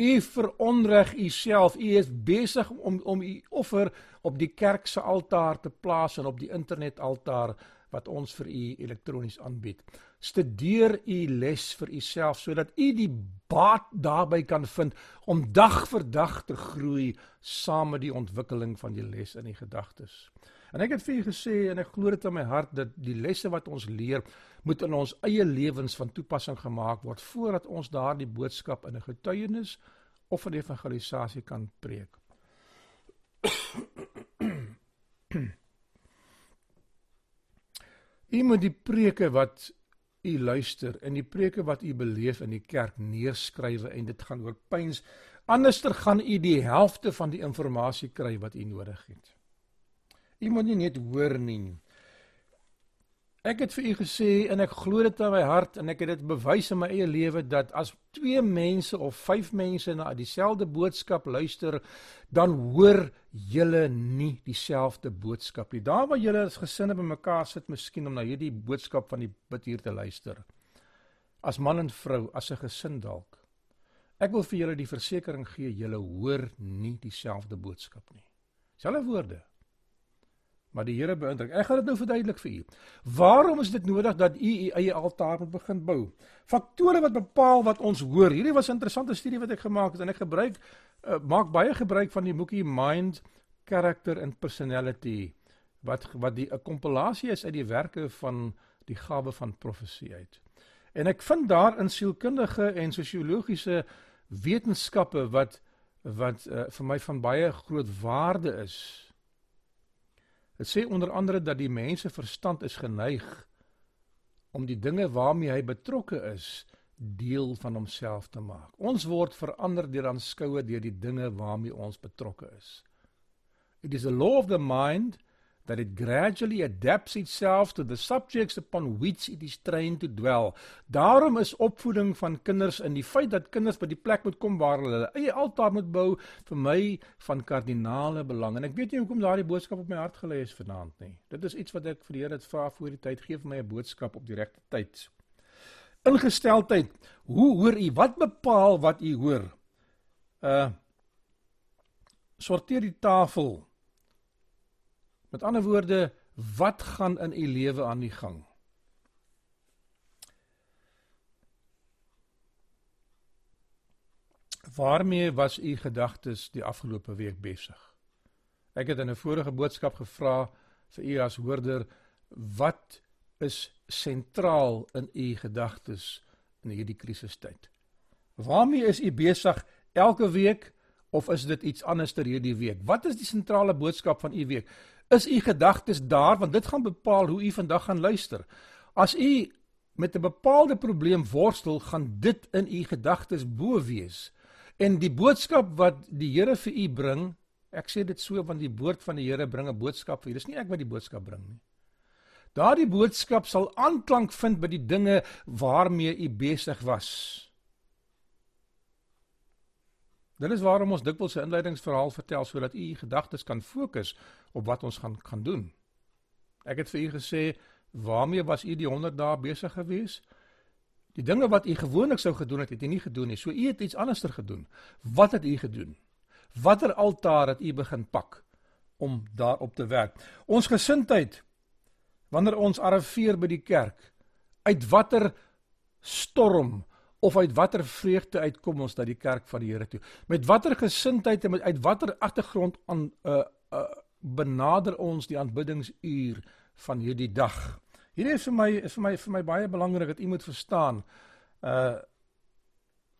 Speaker 1: U veronreg u self. U is besig om om u offer op die kerk se altaar te plaas en op die internet altaar wat ons vir u elektronies aanbied. Studeer u les vir u self sodat u die baat daarbey kan vind om dag vir dag te groei saam met die ontwikkeling van die les in die gedagtes. En ek het vir u gesê en ek glo dit in my hart dat die lesse wat ons leer moet in ons eie lewens van toepassing gemaak word voordat ons daardie boodskap in 'n getuienis of 'n evangelisasie kan preek. U moet die preke wat u luister en die preke wat u beleef in die kerk neerskrywe en dit gaan oor pyns anderster gaan u die helfte van die inligting kry wat u nodig het. U moet nie net hoor nie. Ek het vir u gesê en ek glo dit in my hart en ek het dit bewys in my eie lewe dat as twee mense of vyf mense na dieselfde boodskap luister, dan hoor julle nie dieselfde boodskap nie. Daar waar julle as gesinne bymekaar sit, miskien om na hierdie boodskap van die bid hier te luister. As man en vrou, as 'n gesin dalk. Ek wil vir julle die versekering gee, julle hoor nie dieselfde boodskap nie. Selfe woorde, Maar die Here beïndruk. Ek gaan dit nou verduidelik vir u. Waarom is dit nodig dat u u eie altaar moet begin bou? Faktore wat bepaal wat ons hoor. Hierdie was 'n interessante studie wat ek gemaak het en ek gebruik uh, maak baie gebruik van die boekie Mind, Character and Personality wat wat die 'n kompilasie is uit die werke van die gawe van profesie uit. En ek vind daar in sielkundige en sosiologiese wetenskappe wat wat uh, vir my van baie groot waarde is. Dit sê onder andere dat die mens se verstand is geneig om die dinge waarmee hy betrokke is deel van homself te maak. Ons word verander deur aanskoue deur die dinge waarmee ons betrokke is. It is a law of the mind that it gradually adapts itself to the subjects upon which it is trained to dwell. Daarom is opvoeding van kinders in die feit dat kinders by die plek moet kom waar hulle eie altaar moet bou vir my van kardinale belang. En ek weet nie hoekom daardie boodskap op my hart gelê is vanaand nie. Dit is iets wat ek vir die Here het vra voor die tyd gee vir my 'n boodskap op die regte tyd. Ingesteldheid. Hoe hoor u? Wat bepaal wat u hoor? Uh sorteer die tafel Met ander woorde, wat gaan in u lewe aan die gang? Waarmee was u gedagtes die afgelope week besig? Ek het in 'n vorige boodskap gevra vir u as hoorder, wat is sentraal in u gedagtes in hierdie krisistyd? Waarmee is u besig elke week of is dit iets anders hierdie week? Wat is die sentrale boodskap van u week? Is u gedagtes daar want dit gaan bepaal hoe u vandag gaan luister. As u met 'n bepaalde probleem worstel, gaan dit in u gedagtes bo wees. En die boodskap wat die Here vir u bring, ek sê dit so want die woord van die Here bring 'n boodskap vir u. Dis nie ek wat die boodskap bring nie. Daardie boodskap sal aanklank vind by die dinge waarmee u besig was. Dit is waarom ons dikwels 'n inleidingsverhaal vertel sodat u gedagtes kan fokus op wat ons gaan gaan doen. Ek het vir u gesê waarmee was u die 100 dae besig gewees? Die dinge wat u gewoonlik sou gedoen het, het u nie gedoen nie. So u het iets anderster gedoen. Wat het u gedoen? Watter altaar het u begin pak om daarop te werk? Ons gesindheid wanneer ons arriveer by die kerk, uit watter storm of uit watter vreugde uitkom ons na die kerk van die Here toe? Met watter gesindheid en met uit watter agtergrond aan uh uh benader ons die aanbiddingsuur van hierdie dag? Hierdie is vir my is vir my vir my baie belangrik dat u moet verstaan. Uh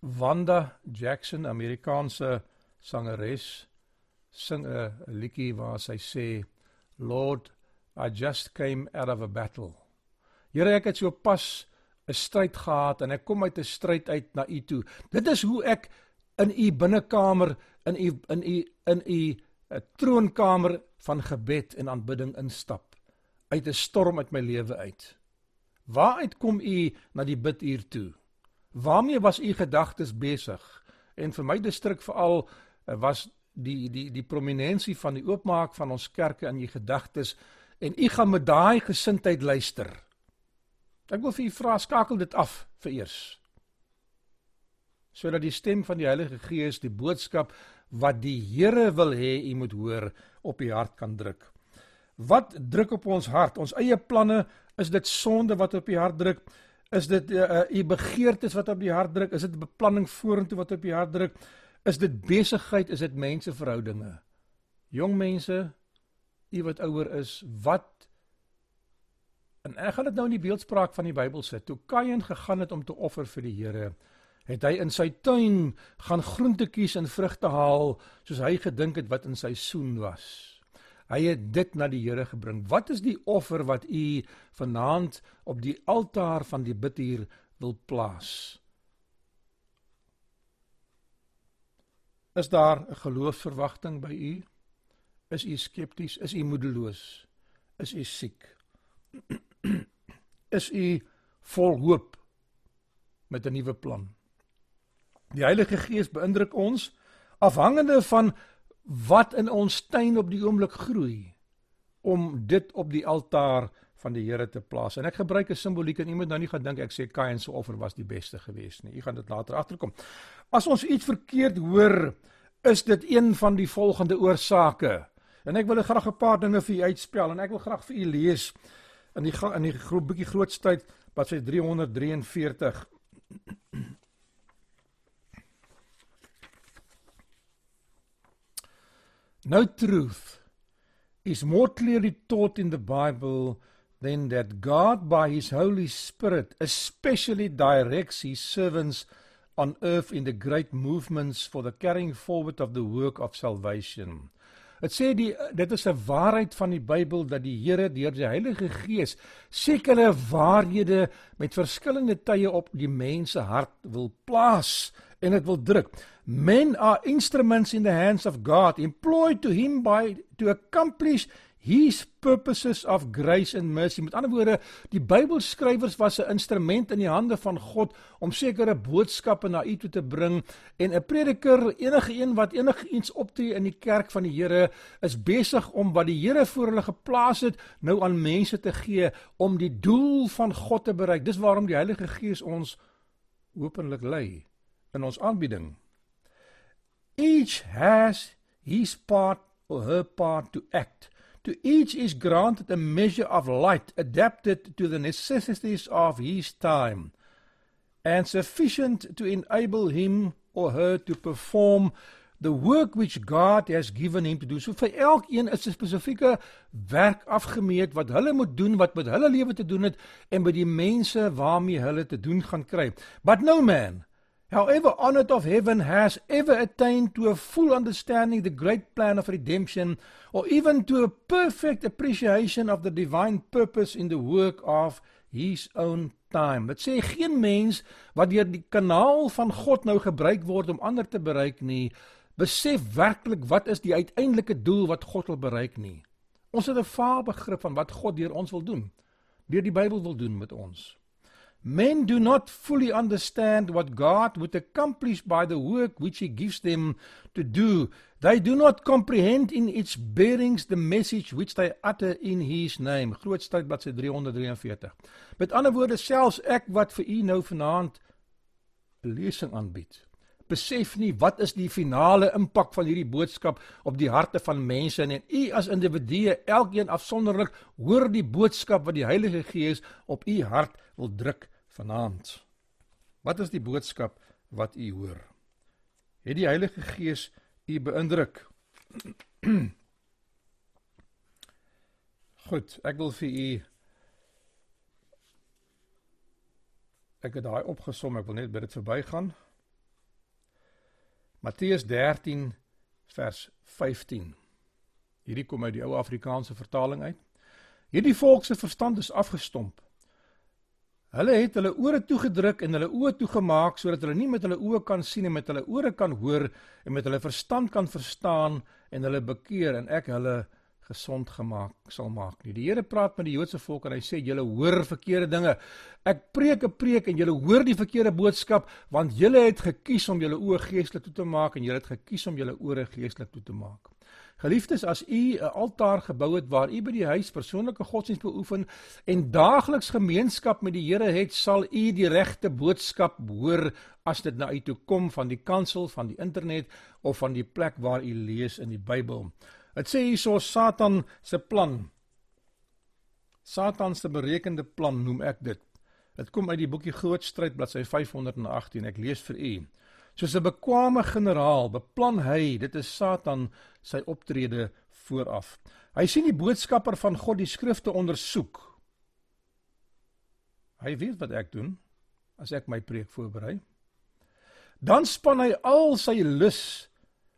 Speaker 1: Wanda Jackson, Amerikaanse sangeres, sing 'n liedjie waar sy sê Lord, I just came out of a battle. Here, ek het so pas 'n stryd gehad en ek kom uit 'n stryd uit na u toe. Dit is hoe ek in u binnekamer in u in u in u eh, troonkamer van gebed en aanbidding instap uit 'n storm uit my lewe uit. Waaruit kom u na die biduur toe? Waarmee was u gedagtes besig? En vir my distrik veral eh, was die die die prominensie van die oopmaak van ons kerke in u gedagtes en u gaan met daai gesindheid luister. Ek wil vir u vra skakel dit af vir eers. Sodat die stem van die Heilige Gees die boodskap wat die Here wil hê u moet hoor op u hart kan druk. Wat druk op ons hart? Ons eie planne, is dit sonde wat op u hart druk? Is dit uh, uh, u begeertes wat op die hart druk? Is dit beplanning vorentoe wat op u hart druk? Is dit besigheid? Is dit menseverhoudinge? Jong mense, u wat ouer is, wat En ek gaan dit nou in die beeldspraak van die Bybel sit. Toe Kain gegaan het om te offer vir die Here, het hy in sy tuin gaan groentetjies en vrugte haal soos hy gedink het wat in sy soen was. Hy het dit na die Here gebring. Wat is die offer wat u vanaand op die altaar van die bidhuur wil plaas? Is daar 'n geloofsverwagting by u? Is u skepties? Is u moedeloos? Is u siek? is u vol hoop met 'n nuwe plan. Die Heilige Gees beïndruk ons afhangende van wat in ons tuin op die oomblik groei om dit op die altaar van die Here te plaas. En ek gebruik 'n simboliek en iemand nou nie gaan dink ek sê Kain se offer was die beste geweest nie. U gaan dit later agterkom. As ons iets verkeerd hoor, is dit een van die volgende oorsake. En ek wil graag 'n paar dinge vir u uitspel en ek wil graag vir u lees in die in die groep bietjie groot tyd wat sy 343 No truth is more clearly taught in the Bible then that God by his holy spirit especially directs his servants on earth in the great movements for the carrying forward of the work of salvation. Dit sê die dit is 'n waarheid van die Bybel dat die Here deur die Heilige Gees sekere waarhede met verskillende tye op die mens se hart wil plaas en dit wil druk. Men are instruments in the hands of God employed to him by to accomplish his purposes of grace and mercy. Met ander woorde, die Bybelskrywers was 'n instrument in die hande van God om sekere boodskappe na u toe te bring en 'n prediker, enige een wat enigiets optree in die kerk van die Here, is besig om wat die Here voor hulle geplaas het, nou aan mense te gee om die doel van God te bereik. Dis waarom die Heilige Gees ons openlik lei in ons aanbieding. Each has his part or her part to act. To each is granted a measure of light adapted to the necessities of his time and sufficient to enable him or her to perform the work which God has given him to do. So vir elkeen is 'n spesifieke werk afgemeet wat hulle moet doen, wat met hulle lewe te doen het en by die mense waarmee hulle te doen gaan kry. But no man However, honored of heaven has ever attained to a full understanding the great plan of redemption, or even to a perfect appreciation of the divine purpose in the work of his own time. Dit sê geen mens wat deur die kanaal van God nou gebruik word om ander te bereik nie, besef werklik wat is die uiteindelike doel wat God wil bereik nie. Ons het 'n vaar begrip van wat God deur ons wil doen, deur die Bybel wil doen met ons. Men do not fully understand what God would accomplish by the work which He gives them to do. They do not comprehend in its bearings the message which they utter in His name. Grootstad bladsy 343. Met ander woorde, selfs ek wat vir u nou vanaand 'n lesing aanbied, besef nie wat is die finale impak van hierdie boodskap op die harte van mense en u as individue, elkeen afsonderlik, hoor die boodskap wat die Heilige Gees op u hart wil druk vanaand. Wat is die boodskap wat u hoor? Het die Heilige Gees u beïndruk? Goed, ek wil vir u ek het daai opgesom, ek wil net by dit verbygaan. Matteus 13 vers 15. Hierdie kom uit die ou Afrikaanse vertaling uit. Hierdie volk se verstand is afgestomp. Hulle het hulle ore toegedruk en hulle oë toegemaak sodat hulle nie met hulle oë kan sien en met hulle ore kan hoor en met hulle verstand kan verstaan en hulle bekeer en ek hulle gesond gemaak sal maak nie. Die Here praat met die Joodse volk en hy sê julle hoor verkeerde dinge. Ek preek 'n preek en julle hoor die verkeerde boodskap want julle het gekies om julle oë geestelik toe te maak en julle het gekies om julle ore geestelik toe te maak. Geliefdes, as u 'n altaar gebou het waar u by die huis persoonlike godsdienst beoefen en daagliks gemeenskap met die Here het, sal u die regte boodskap hoor as dit na u toe kom van die kansel, van die internet of van die plek waar u lees in die Bybel. Dit sê hierso Satan se plan. Satan se berekende plan noem ek dit. Dit kom uit die boekie Groot Stryd bladsy 518. Ek lees vir u. Soos 'n bekwame generaal beplan hy, dit is Satan, sy optrede vooraf. Hy sien die boodskapper van God die skrifte ondersoek. Hy weet wat ek doen as ek my preek voorberei. Dan span hy al sy lus.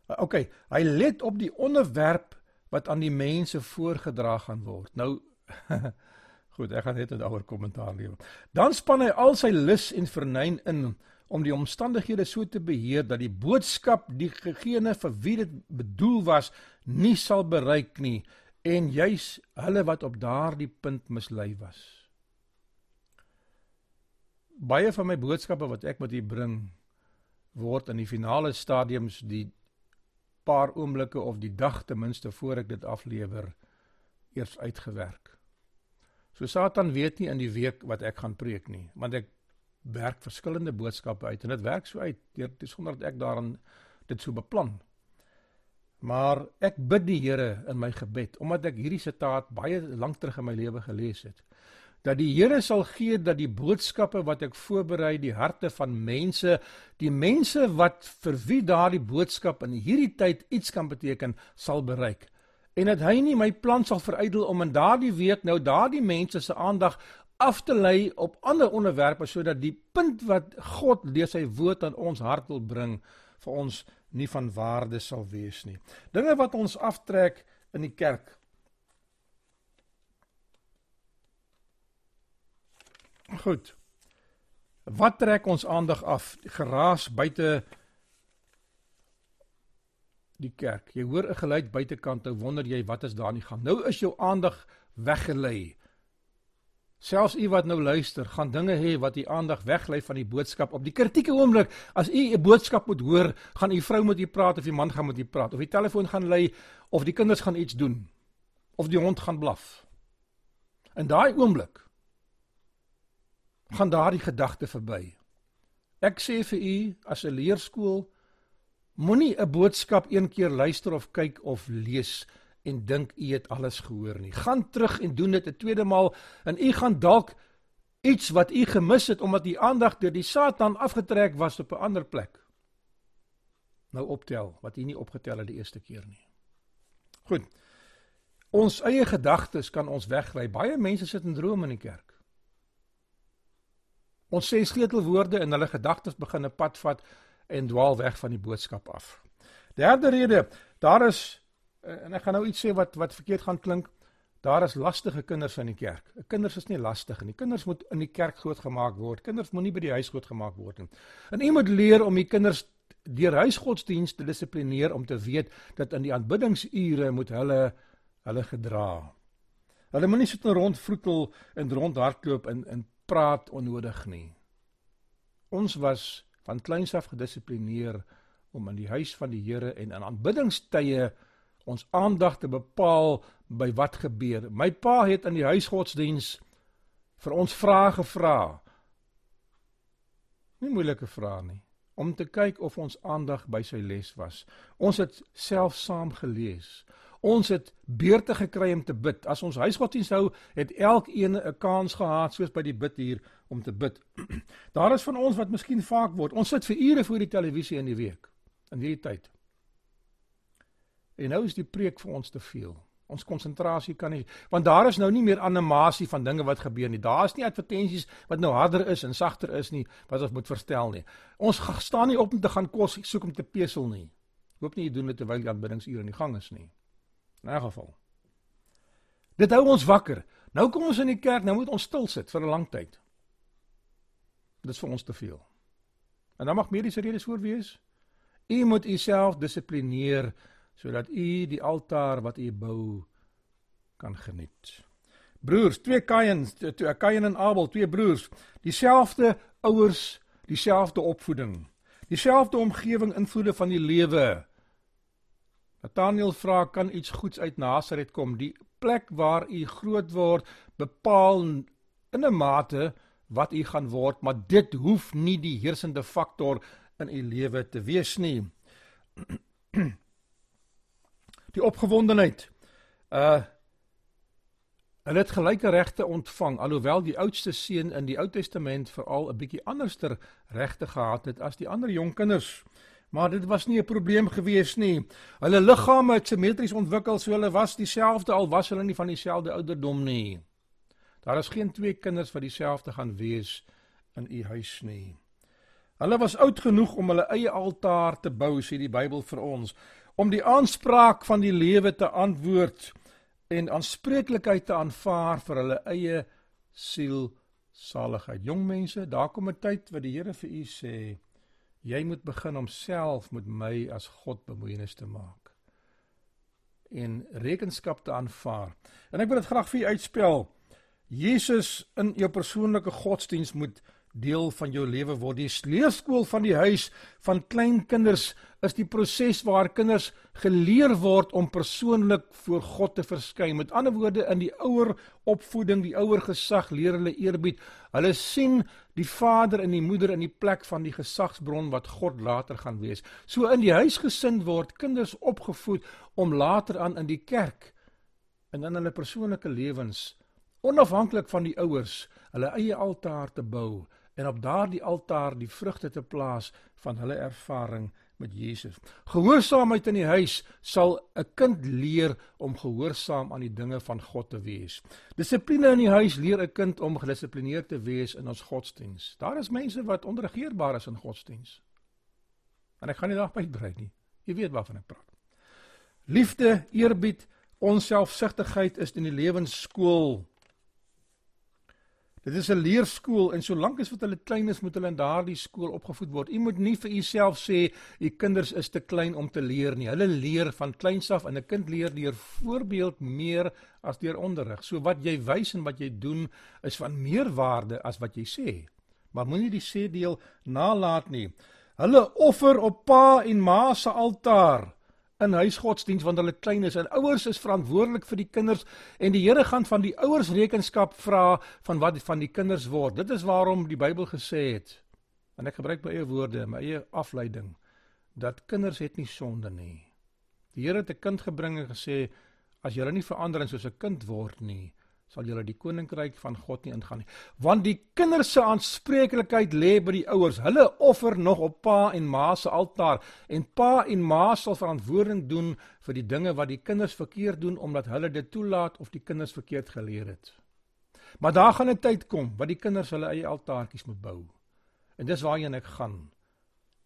Speaker 1: OK, hy let op die onderwerp wat aan die mense voorgedra gaan word. Nou goed, ek gaan net 'n ouer kommentaar lewer. Dan span hy al sy lus en vernyn in om die omstandighede so te beheer dat die boodskap die gegene vir wie dit bedoel was nie sal bereik nie en juis hulle wat op daardie punt mislei was. Baie van my boodskappe wat ek met u bring word in die finale stadiums die paar oomblikke of die dag ten minste voor ek dit aflewer eers uitgewerk. So Satan weet nie in die week wat ek gaan preek nie, want ek werk verskillende boodskappe uit en dit werk so uit deur sonder dat ek daarin dit so beplan. Maar ek bid die Here in my gebed omdat ek hierdie sitaat baie lank terug in my lewe gelees het dat die Here sal gee dat die boodskappe wat ek voorberei die harte van mense, die mense wat vir wie daardie boodskap in hierdie tyd iets kan beteken, sal bereik. en dat hy nie my plan sal verydel om in daardie week nou daardie mense se aandag af te lei op ander onderwerpe sodat die punt wat God deur sy woord aan ons hart wil bring vir ons nie van waarde sal wees nie. Dinge wat ons aftrek in die kerk. Goed. Wat trek ons aandag af? Geraas buite die kerk. Jy hoor 'n geluid buitekant, nou wonder jy wat is daar nie gaan. Nou is jou aandag weggelei. Selfs u wat nou luister, gaan dinge hê wat u aandag weglei van die boodskap op die kritieke oomblik. As u 'n boodskap moet hoor, gaan u vrou met u praat of u man gaan met u praat of die telefoon gaan lui of die kinders gaan iets doen of die hond gaan blaf. In daai oomblik gaan daardie gedagte verby. Ek sê vir u as 'n leerskool moenie 'n boodskap een keer luister of kyk of lees en dink u het alles gehoor nie. Gaan terug en doen dit 'n tweede maal en u gaan dalk iets wat u gemis het omdat u aandag deur die Satan afgetrek was op 'n ander plek. Nou optel wat u nie opgetel het die eerste keer nie. Goed. Ons eie gedagtes kan ons weglei. Baie mense sit in drome in die kerk. Ons sê sleutelwoorde en hulle gedagtes begin 'n pad vat en dwaal weg van die boodskap af. Derde rede, daar is en ek gaan nou iets sê wat wat verkeerd gaan klink. Daar is lastige kinders in die kerk. Kinders is nie lastig nie. Kinders moet in die kerk grootgemaak word. Kinders moenie by die huis grootgemaak word nie. En jy moet leer om die kinders deur huisgodsdiens te dissiplineer om te weet dat in die aanbiddingsure moet hulle hulle gedra. Hulle moenie sit en rondvroetel en rondhardloop en en praat onnodig nie. Ons was van kleins af gedissiplineer om in die huis van die Here en in aanbiddingstye ons aandag te bepaal by wat gebeur. My pa het in die huisgodsdiens vir ons vrae gevra. Nie moeilike vrae nie, om te kyk of ons aandag by sy les was. Ons het self saam gelees. Ons het beurte gekry om te bid. As ons huisgodsdiens hou, het elkeen 'n kans gehad soos by die bid hier om te bid. Daar is van ons wat miskien vaak word. Ons sit vir ure voor die televisie in die week in hierdie tyd. En nou is die preek vir ons te veel. Ons konsentrasie kan nie want daar is nou nie meer animasie van dinge wat gebeur nie. Daar is nie advertensies wat nou harder is en sagter is nie wat ons moet verstel nie. Ons staan nie op om te gaan kos soek om te pesel nie. Hoop nie jy doen dit terwyl die aanbiddingsure in die gang is nie. In 'n geval. Dit hou ons wakker. Nou kom ons in die kerk, nou moet ons stil sit vir 'n lang tyd. Dit is vir ons te veel. En dan mag mediese redes voor wees. U moet u self dissiplineer sodat u die altaar wat u bou kan geniet. Broers, twee Kains, twee Kain en Abel, twee broers, dieselfde ouers, dieselfde opvoeding, dieselfde omgewing invloede van die lewe. Nathaniel vra kan iets goeds uit Nasaret kom? Die plek waar u groot word bepaal in 'n mate wat u gaan word, maar dit hoef nie die heersende faktor in u lewe te wees nie. die opgewondenheid. Uh hulle het gelyke regte ontvang alhoewel die oudste seun in die Ou Testament veral 'n bietjie anderster regte gehad het as die ander jong kinders. Maar dit was nie 'n probleem gewees nie. Hulle liggame het simmetries ontwikkel, so hulle was dieselfde al was hulle nie van dieselfde ouderdom nie. Daar is geen twee kinders wat dieselfde gaan wees in u huis nie. Hulle was oud genoeg om hulle eie altaar te bou, sê die Bybel vir ons om die aanspraak van die lewe te antwoord en aanspreeklikheid te aanvaar vir hulle eie siel saligheid. Jong mense, daar kom 'n tyd wat die Here vir u sê, jy moet begin om self met my as God bemoeienis te maak en rekenskap te aanvaar. En ek wil dit graag vir u uitspel. Jesus in jou persoonlike godsdiens moet deel van jou lewe word. Die leerskool van die huis van klein kinders is die proses waar kinders geleer word om persoonlik voor God te verskyn. Met ander woorde in die ouer opvoeding, die ouer gesag leer hulle eerbied. Hulle sien die vader en die moeder in die plek van die gesagsbron wat God later gaan wees. So in die huisgesin word kinders opgevoed om later aan in die kerk en in hulle persoonlike lewens onafhanklik van die ouers hulle eie altaar te bou en op daardie altaar die vrugte te plaas van hulle ervaring met Jesus. Gehoorsaamheid in die huis sal 'n kind leer om gehoorsaam aan die dinge van God te wees. Dissipline in die huis leer 'n kind om gedissiplineerd te wees in ons godsdiens. Daar is mense wat onregeerbaar is in godsdiens. En ek gaan nie daarby brei nie. Jy weet waarvan ek praat. Liefde, eerbied, onselfsugtigheid is in die lewensskool Dit is 'n leerskool en solank as wat hulle klein is, moet hulle in daardie skool opgevoed word. U moet nie vir u self sê u kinders is te klein om te leer nie. Hulle leer van kleins af en 'n kind leer deur voorbeeld meer as deur onderrig. So wat jy wys en wat jy doen is van meer waarde as wat jy sê. Maar moenie die sê deel nalat nie. Hulle offer op pa en ma se altaar in huisgodsdiens want hulle klein is en ouers is verantwoordelik vir die kinders en die Here gaan van die ouers rekenskap vra van wat van die kinders word. Dit is waarom die Bybel gesê het en ek gebruik my eie woorde, my eie afleiding dat kinders het nie sonde nie. Die Here het 'n kind gebring en gesê as jy nie verander en soos 'n kind word nie, sal julle die koninkryk van God nie ingaan nie. Want die kinders se aanspreeklikheid lê by die ouers. Hulle offer nog op pa en ma se altaar en pa en ma sal verantwoording doen vir die dinge wat die kinders verkeerd doen omdat hulle dit toelaat of die kinders verkeerd geleer het. Maar daar gaan 'n tyd kom wat die kinders hulle eie altaartjies moet bou. En dis waarheen ek gaan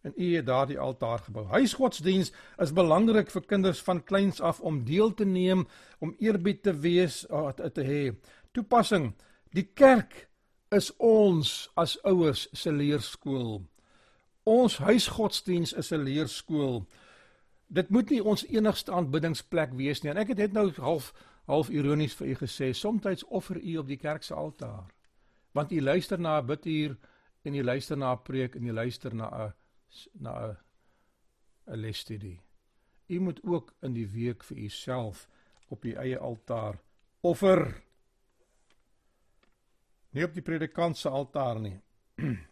Speaker 1: en u het daardie altaar gebou. Huisgodsdiens is belangrik vir kinders van kleins af om deel te neem, om eerbied te wees, uh, te hê. Toepassing: Die kerk is ons as ouers se leerskool. Ons huisgodsdiens is 'n leerskool. Dit moet nie ons enigste aanbiddingsplek wees nie. En ek het net nou half half ironies vir u gesê, soms offer u op die kerk se altaar. Want u luister na 'n biduur en u luister na 'n preek en u luister na 'n na 'n 'n lesstudie. U moet ook in die week vir uself op u eie altaar offer. Nie op die predikant se altaar nie.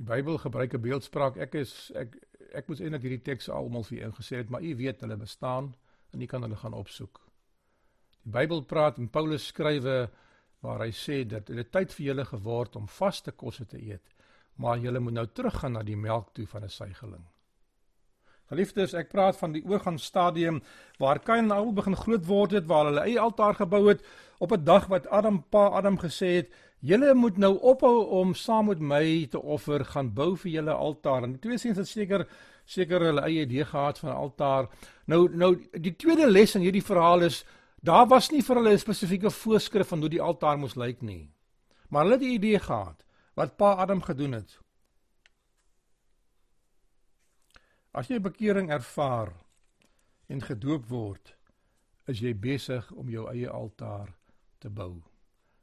Speaker 1: Die Bybel gebruik 'n beeldspraak. Ek is ek ek moes eintlik hierdie teks almal vir ingesê het, maar u weet hulle bestaan en u kan hulle gaan opsoek. Die Bybel praat en Paulus skrywe waar hy sê dat dit tyd vir julle geword om vaste kosse te eet, maar julle moet nou teruggaan na die melk toe van 'n suigeling. Geliefdes, ek praat van die oorgangsstadium waar Kain en Abel begin groot word het, waar hulle eie altaar gebou het op 'n dag wat Adam pa Adam gesê het, julle moet nou ophou om saam met my te offer, gaan bou vir julle altaar. En twee seuns het seker seker hulle eie idee gehad van altaar. Nou nou die tweede les in hierdie verhaal is Daar was nie vir hulle 'n spesifieke voorskrif van hoe die altaar moes lyk nie. Maar hulle het 'n idee gehad wat Pa Adam gedoen het. As jy bekering ervaar en gedoop word, is jy besig om jou eie altaar te bou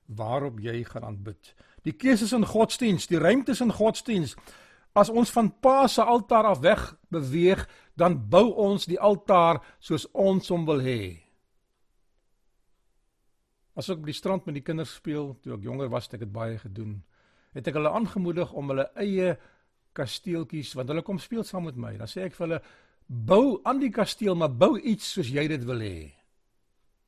Speaker 1: waarop jy gaan aanbid. Die keuses in godsdiens, die ruimtes in godsdiens. As ons van Pa se altaar af weg beweeg, dan bou ons die altaar soos ons hom wil hê. As ek op die strand met die kinders speel, toe ek jonger was, het ek dit baie gedoen. Het ek hulle aangemoedig om hulle eie kasteeltjies, want hulle kom speel saam met my. Dan sê ek vir hulle: "Bou aan die kasteel, maar bou iets soos jy dit wil hê."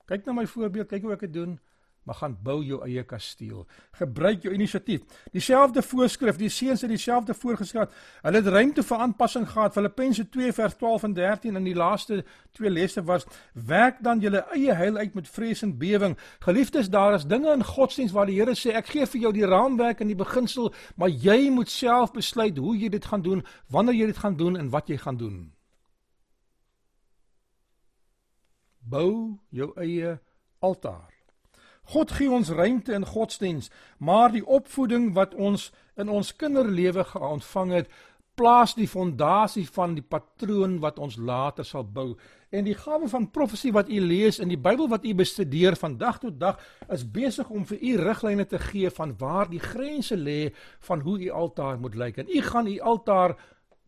Speaker 1: Kyk na my voorbeeld, kyk hoe ek dit doen maar gaan bou jou eie kasteel. Gebruik jou inisiatief. Dieselfde voorskrif, die seuns het dieselfde voorgeskryf. Hulle het ruimte vir aanpassing gehad. Filippense 2 vers 12 en 13 in die laaste twee lesse was: "Werk dan julle eie heil uit met vrees en bewering." Geliefdes, daar is dinge in godsdienst waar die Here sê: "Ek gee vir jou die raamwerk en die beginsel, maar jy moet self besluit hoe jy dit gaan doen, wanneer jy dit gaan doen en wat jy gaan doen." Bou jou eie altaar. God gee ons ruimte in godsdiens, maar die opvoeding wat ons in ons kinderlewe geontvang het, plaas die fondasie van die patroon wat ons later sal bou. En die gawe van profesie wat u lees in die Bybel wat u bestudeer van dag tot dag, is besig om vir u riglyne te gee van waar die grense lê van hoe u altaar moet lyk. En u gaan u altaar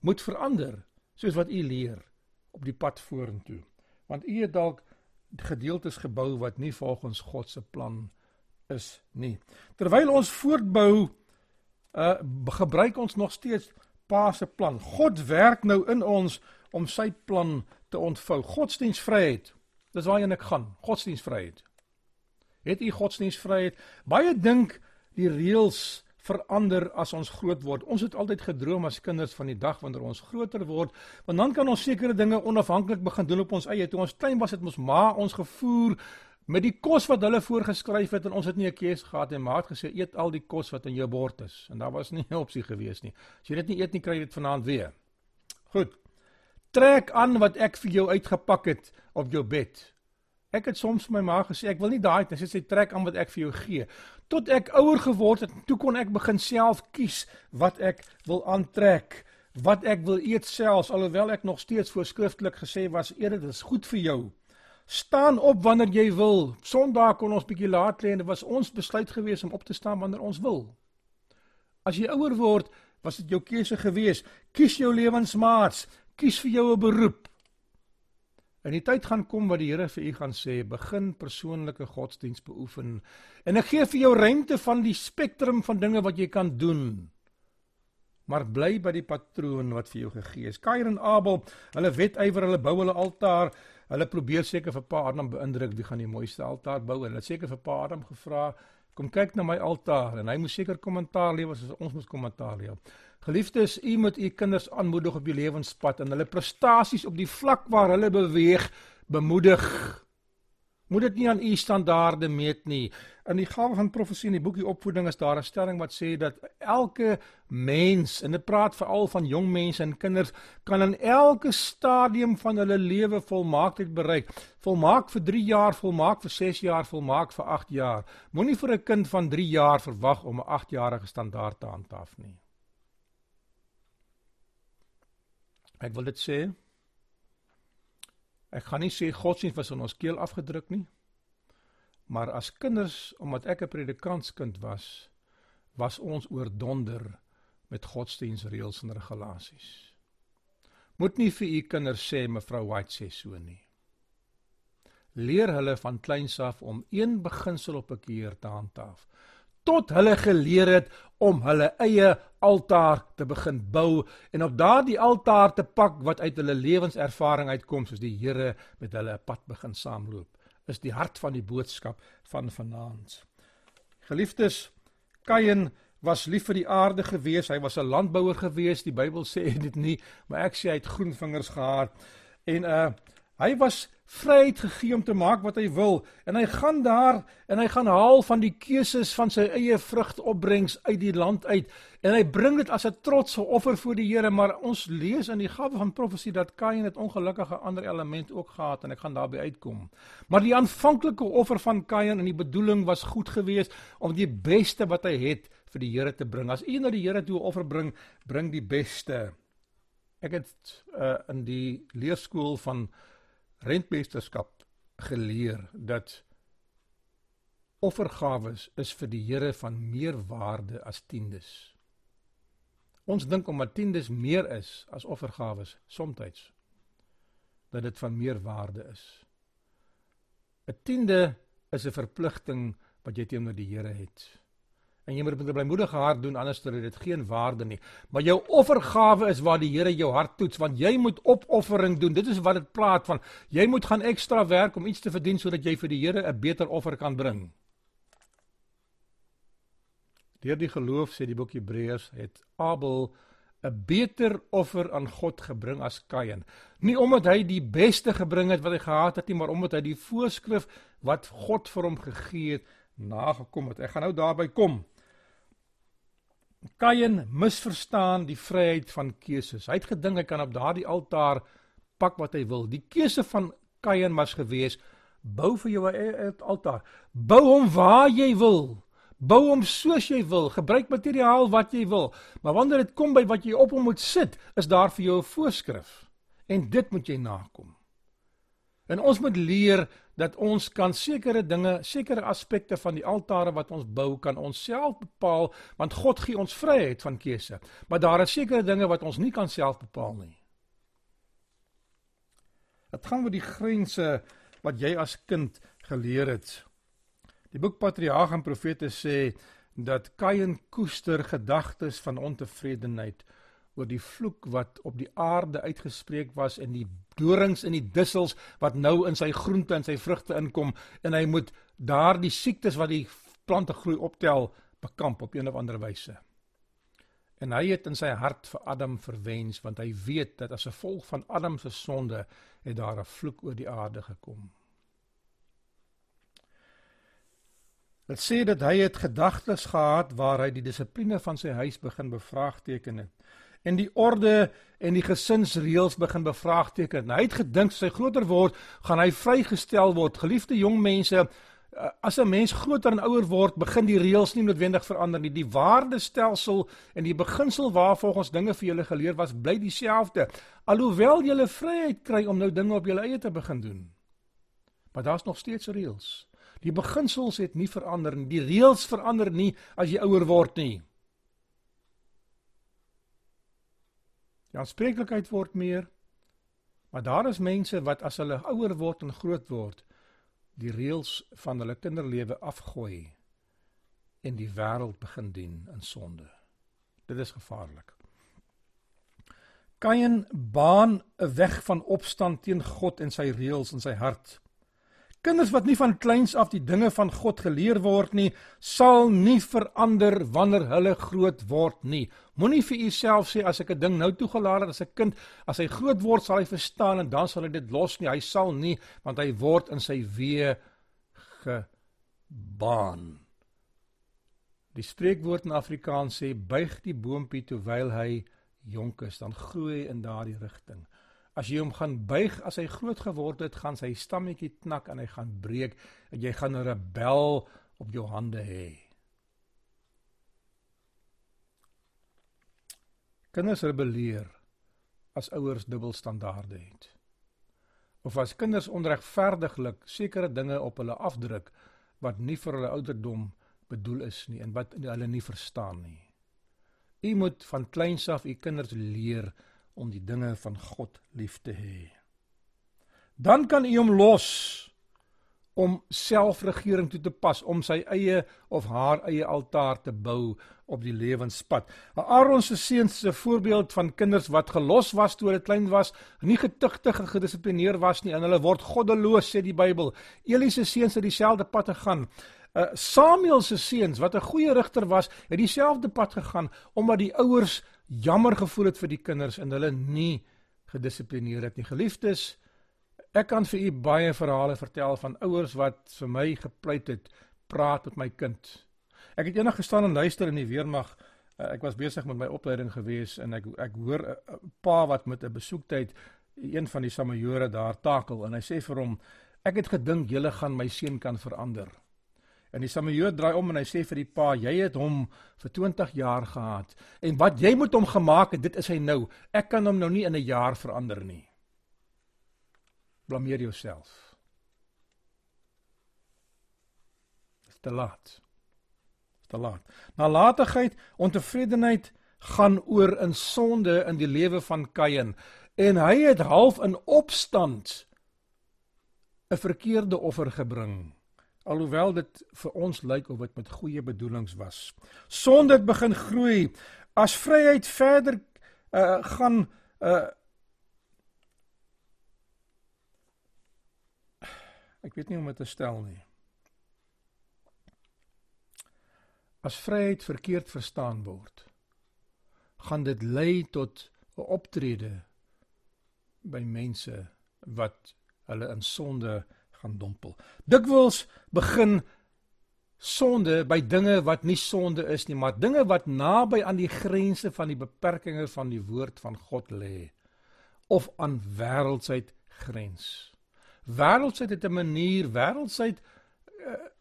Speaker 1: moet verander soos wat u leer op die pad vorentoe. Want u het dalk gedeeltes gebou wat nie volgens God se plan is nie. Terwyl ons voortbou, uh gebruik ons nog steeds Pa se plan. God werk nou in ons om sy plan te ontvou. Godsdienstvryheid. Dis waarheen ek gaan. Godsdienstvryheid. Het u godsdienstvryheid? Baie dink die reëls verander as ons groot word. Ons het altyd gedroom as kinders van die dag wanneer ons groter word, want dan kan ons sekere dinge onafhanklik begin doen op ons eie. Toe ons klein was, het ons ma ons gevoer met die kos wat hulle voorgeskryf het en ons het nie 'n keuse gehad en ma het gesê eet al die kos wat in jou bord is en daar was nie 'n opsie gewees nie. As jy dit nie eet nie, kry jy dit vanaand weer. Goed. Trek aan wat ek vir jou uitgepak het op jou bed. Ek het soms vir my ma gesê ek wil nie daai net sê trek aan wat ek vir jou gee. Tot ek ouer geword het, toe kon ek begin self kies wat ek wil aantrek, wat ek wil eet selfs alhoewel ek nog steeds voorskrifklik gesê was eet dit is goed vir jou. Staan op wanneer jy wil. Sondag kon ons bietjie laat lê en dit was ons besluit gewees om op te staan wanneer ons wil. As jy ouer word, was dit jou keuse gewees. Kies jou lewensmaats, kies vir jou 'n beroep. En die tyd gaan kom wat die Here vir u gaan sê, begin persoonlike godsdiens beoefen. En ek gee vir jou ruimte van die spektrum van dinge wat jy kan doen. Maar bly by die patroon wat vir jou gegee is. Kain en Abel, hulle wetywer, hulle bou hulle altaar. Hulle probeer seker vir Pa Adam beïndruk wie gaan die mooiste altaar bou hulle het seker vir Pa Adam gevra kom kyk na my altaar en hy moes seker kommentaar lewer soos ons moet kommentaar lewer. Geliefdes, u moet u kinders aanmoedig op die lewenspad en hulle prestasies op die vlak waar hulle beweeg bemoedig. Moet dit nie aan u standaarde meet nie. In die gawe van profesie in die boekie opvoeding is daar 'n stelling wat sê dat elke mens, en dit praat veral van jong mense en kinders, kan in elke stadium van hulle lewe volmaaktheid bereik. Volmaak vir 3 jaar, volmaak vir 6 jaar, volmaak vir 8 jaar. Moenie vir 'n kind van 3 jaar verwag om 'n 8-jarige standaard te handhaaf nie. Ek wil dit sê Ek gaan nie sê godsdienst was in ons keel afgedruk nie. Maar as kinders, omdat ek 'n predikantskind was, was ons oordonder met godsdienstreëls en regulasies. Moet nie vir u kinders sê mevrou White sê so nie. Leer hulle van kleins af om een beginsel op 'n keer te handhaaf tot hulle geleer het om hulle eie altaar te begin bou en op daardie altaar te pak wat uit hulle lewenservaring uitkom soos die Here met hulle pad begin saamloop is die hart van die boodskap van vanaand. Geliefdes, Kain was lief vir die aarde gewees, hy was 'n landbouer gewees, die Bybel sê dit nie, maar ek sê hy het groen vingers gehad en uh hy was vryheid gegee om te maak wat hy wil. En hy gaan daar en hy gaan haal van die keuses van sy eie vrugtopbrengs uit die land uit. En hy bring dit as 'n trotse offer voor die Here maar ons lees in die gawe van profesie dat Kain het ongelukkige ander element ook gehad en ek gaan daarby uitkom. Maar die aanvanklike offer van Kain en die bedoeling was goed geweest om die beste wat hy het vir die Here te bring. As u na die Here toe 'n offer bring bring die beste. Ek het uh, in die leerskool van rentmeesterskap geleer dat offergawes is vir die Here van meer waarde as tiendes. Ons dink omdat tiendes meer is as offergawes soms dat dit van meer waarde is. 'n Tiende is 'n verpligting wat jy teenoor die Here het en jy moet met 'n blymoedige hart doen anders het dit geen waarde nie. Maar jou offergawe is waar die Here jou hart toets want jy moet opoffering doen. Dit is wat dit praat van. Jy moet gaan ekstra werk om iets te verdien sodat jy vir die Here 'n beter offer kan bring. Deur die geloof sê die boek Hebreërs het Abel 'n beter offer aan God gebring as Kain. Nie omdat hy die beste gebring het wat hy gehad het nie, maar omdat hy die voorskrif wat God vir hom gegee het nagekom het. Ek gaan nou daarby kom. Kain misverstaan die vryheid van keuses. Hy het gedink hy kan op daardie altaar pak wat hy wil. Die keuse van Kain was gewees: bou vir jou 'n altaar. Bou hom waar jy wil. Bou hom soos jy wil. Gebruik materiaal wat jy wil. Maar wanneer dit kom by wat jy op hom moet sit, is daar vir jou 'n voorskrif. En dit moet jy nakom. En ons moet leer dat ons kan sekere dinge, sekere aspekte van die altare wat ons bou kan ons self bepaal want God gee ons vryheid van keuse. Maar daar is sekere dinge wat ons nie kan self bepaal nie. Dit gaan oor die grense wat jy as kind geleer het. Die boek Patriarge en Profete sê dat Kain koester gedagtes van ontevredenheid oor die vloek wat op die aarde uitgespreek was en die dorings en die dussels wat nou in sy groente en sy vrugte inkom en hy moet daardie siektes wat die plante groei optel bekamp op een of ander wyse. En hy het in sy hart vir Adam verwens want hy weet dat as 'n gevolg van Adam se sonde het daar 'n vloek oor die aarde gekom. Dit sê dat hy het gedagtes gehad waar hy die dissipline van sy huis begin bevraagteken het en die orde en die gesinsreëls begin bevraagteken. Hy het gedink sy groter word, gaan hy vrygestel word. Geliefde jong mense, Eh, as 'n mens groter en ouer word, begin die reëls nie noodwendig verander nie. Die waardestelsel en die beginsel waarvolgens dinge vir julle geleer was, bly dieselfde. Alhoewel julle vryheid kry om nou dinge op julle eie te begin doen. Maar daar's nog steeds reëls. Die beginsels het nie verander nie. Die reëls verander nie as jy ouer word nie. Die aanspreeklikheid word meer. Maar daar is mense wat as hulle ouer word en groot word, die reëls van hulle kinderlewe afgooi en die wêreld begin dien in sonde. Dit is gevaarlik. Kain baan 'n weg van opstand teen God en sy reëls in sy hart. Kinders wat nie van kleins af die dinge van God geleer word nie, sal nie verander wanneer hulle groot word nie. Moenie vir jouself sê as ek 'n ding nou toegelaat het as 'n kind, as hy groot word sal hy verstaan en dan sal hy dit los nie. Hy sal nie want hy word in sy weë gebaan. Die spreekwoord in Afrikaans sê buig die boontjie terwyl hy jonk is, dan groei hy in daardie rigting. As jy hom gaan buig as hy groot geword het, gaan sy stammetjie knak en hy gaan breek en jy gaan 'n rebel op jou hande hê. Kinders rebelleer as ouers dubbelstandaarde het. Of as kinders onregverdiglik sekere dinge op hulle afdruk wat nie vir hulle ouderdom bedoel is nie en wat hulle nie verstaan nie. U moet van kleins af u kinders leer om die dinge van God lief te hê. Dan kan u hom los om selfregering toe te pas om sy eie of haar eie altaar te bou op die lewenspad. Aaron se seuns is 'n voorbeeld van kinders wat gelos was toe hulle klein was, nie getuigtig en gedissiplineer was nie en hulle word goddeloos sê die Bybel. Eli se seuns het dieselfde pad gegaan. Uh, Samuel se seuns wat 'n goeie rigter was, het dieselfde pad gegaan omdat die ouers jammer gevoel het vir die kinders en hulle nie gedissiplineer het nie. Geliefdes, ek kan vir u baie verhale vertel van ouers wat vir my gepleit het, praat met my kind. Ek het eendag gestaan en luister in die weermag. Uh, ek was besig met my opleiding gewees en ek ek hoor 'n uh, pa wat met 'n besoektyd een van die samajore daar takel en hy sê vir hom ek het gedink julle gaan my seun kan verander. En die Samuel draai om en hy sê vir die pa, jy het hom vir 20 jaar gehad en wat jy moet hom gemaak het, dit is hy nou. Ek kan hom nou nie in 'n jaar verander nie. Blameer jouself. Dit is te laat. Dit is te laat. Nalatigheid, ontevredenheid gaan oor in sonde in die lewe van Kain en hy het half in opstand 'n verkeerde offer gebring alhoewel dit vir ons lyk of dit met goeie bedoelings was. Sonde het begin groei as vryheid verder uh, gaan uh, ek weet nie hoe om dit te stel nie. As vryheid verkeerd verstaan word, gaan dit lei tot 'n optrede by mense wat hulle in sonde gaan dompel. Dikwels begin sonde by dinge wat nie sonde is nie, maar dinge wat naby aan die grense van die beperkings van die woord van God lê of aan wêreldsheid grens. Wêreldsheid het 'n manier, wêreldsheid uh,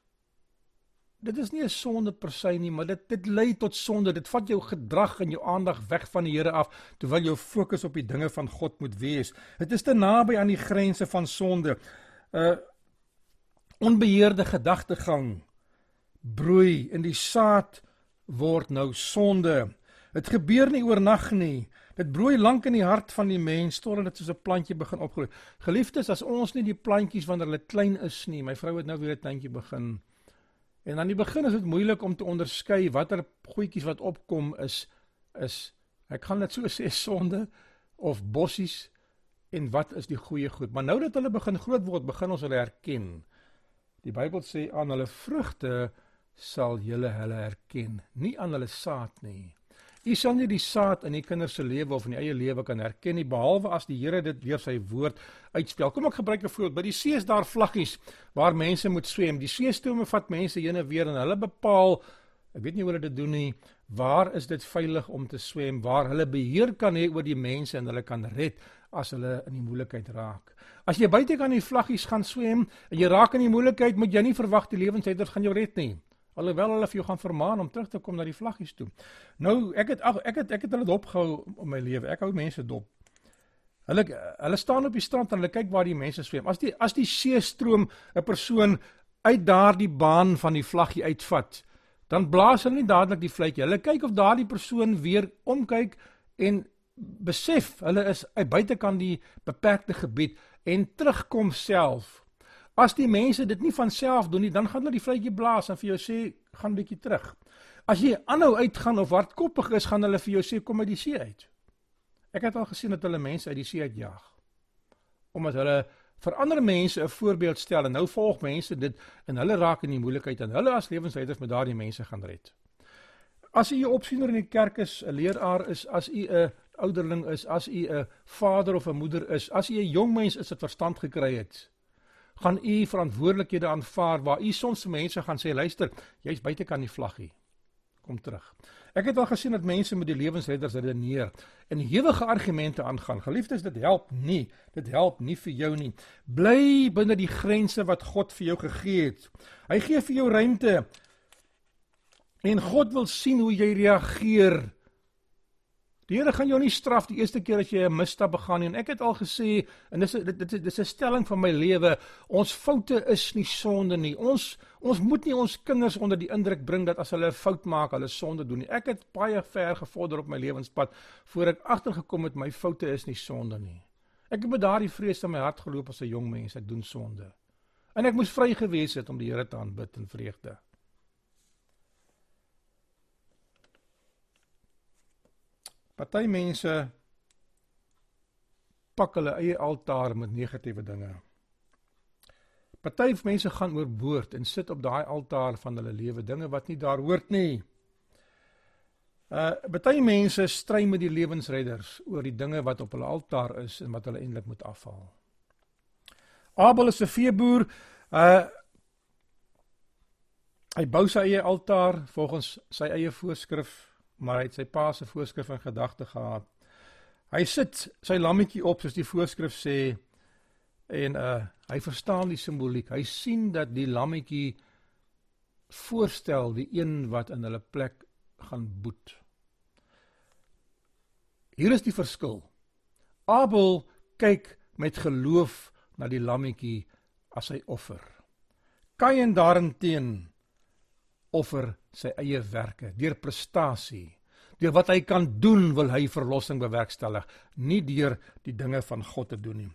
Speaker 1: dit is nie 'n sonde per se nie, maar dit dit lei tot sonde. Dit vat jou gedrag en jou aandag weg van die Here af terwyl jou fokus op die dinge van God moet wees. Dit is te naby aan die grense van sonde. Uh onbeheerde gedagtegang broei en die saad word nou sonde. Dit gebeur nie oornag nie. Dit broei lank in die hart van die mens totdat dit soos 'n plantjie begin opgroei. Geliefdes, as ons nie die plantjies wanneer hulle klein is nie. My vrou het nou weer 'n tuintjie begin. En aan die begin is dit moeilik om te onderskei watter goedjies wat opkom is is ek gaan dit so sê sonde of bossies en wat is die goeie goed. Maar nou dat hulle begin groot word, begin ons hulle herken. Die Bybel sê aan hulle vrugte sal julle hulle herken, nie aan hulle saad nie. U sal nie die saad in die kinders se lewe of in die eie lewe kan herken nie behalwe as die Here dit deur sy woord uitspel. Kom ek gebruik 'n voorbeeld. By die see is daar vlaggies waar mense moet swem. Die see strome vat mense heen en weer en hulle bepaal ek weet nie hoe hulle dit doen nie, waar is dit veilig om te swem, waar hulle beheer kan hê oor die mense en hulle kan red as hulle in die moeilikheid raak. As jy buite kan die vlaggies gaan swem en jy raak in die moeilikheid, moet jy nie verwag die lewensredders gaan jou red nie. Alhoewel hulle vir jou gaan vermaan om terug te kom na die vlaggies toe. Nou ek het ag ek het ek het hulle dopgehou om my lewe. Ek hou mense dop. Hulle hulle staan op die strand en hulle kyk waar die mense swem. As die as die see stroom 'n persoon uit daardie baan van die vlaggie uitvat, dan blaas hulle nie dadelik die vletjie. Hulle kyk of daardie persoon weer omkyk en besef hulle is uit buitekant die beperkte gebied en terugkom self. As die mense dit nie van self doen nie, dan gaan hulle die vletjie blaas en vir jou sê gaan bietjie terug. As jy aanhou uitgaan of hardkoppig is, gaan hulle vir jou sê kom uit die see uit. Ek het al gesien dat hulle mense uit die see uitjaag. Omdat hulle vir ander mense 'n voorbeeld stel en nou volg mense dit en hulle raak in die moeilikheid en hulle as lewensleiders met daardie mense gaan red. As u 'n opsiener in die kerk is, 'n leraar is, as u 'n ouderling is, as u 'n vader of 'n moeder is, as u 'n jong mens is wat verstand gekry het, gaan u verantwoordelikhede aanvaar waar u soms mense gaan sê luister, jy's buite kan die vlaggie. Kom terug. Ek het al gesien dat mense met die lewensredders redeneer en ewige argumente aangaan. Geliefdes, dit help nie. Dit help nie vir jou nie. Bly binne die grense wat God vir jou gegee het. Hy gee vir jou ruimte. En God wil sien hoe jy reageer Die Here gaan jou nie straf die eerste keer as jy 'n misstap begaan nie. En ek het al gesê en dis dit dit dis 'n stelling van my lewe, ons foute is nie sonde nie. Ons ons moet nie ons kinders onder die indruk bring dat as hulle 'n fout maak, hulle sonde doen nie. Ek het baie ver gevorder op my lewenspad voor ek agtergekom het my foute is nie sonde nie. Ek het met daardie vrees in my hart geloop as 'n jong mens, ek doen sonde. En ek moes vry gewees het om die Here te aanbid in vreugde. Party mense pak hulle eie altaar met negatiewe dinge. Party mense gaan oorboord en sit op daai altaar van hulle lewe dinge wat nie daar hoort nie. Uh party mense stry met die lewensredders oor die dinge wat op hulle altaar is en wat hulle eintlik moet afhaal. Abel is 'n veeboer. Uh hy bou sy eie altaar volgens sy eie voorskrif maar hy het sy pa se voorskrif in gedagte gehad. Hy sit sy lammetjie op soos die voorskrif sê en uh hy verstaan die simboliek. Hy sien dat die lammetjie voorstel die een wat in hulle plek gaan boet. Hier is die verskil. Abel kyk met geloof na die lammetjie as sy offer. Kain daarenteen offer sy eie werke deur prestasie. Deur wat hy kan doen, wil hy verlossing bewerkstellig, nie deur die dinge van God te doen nie.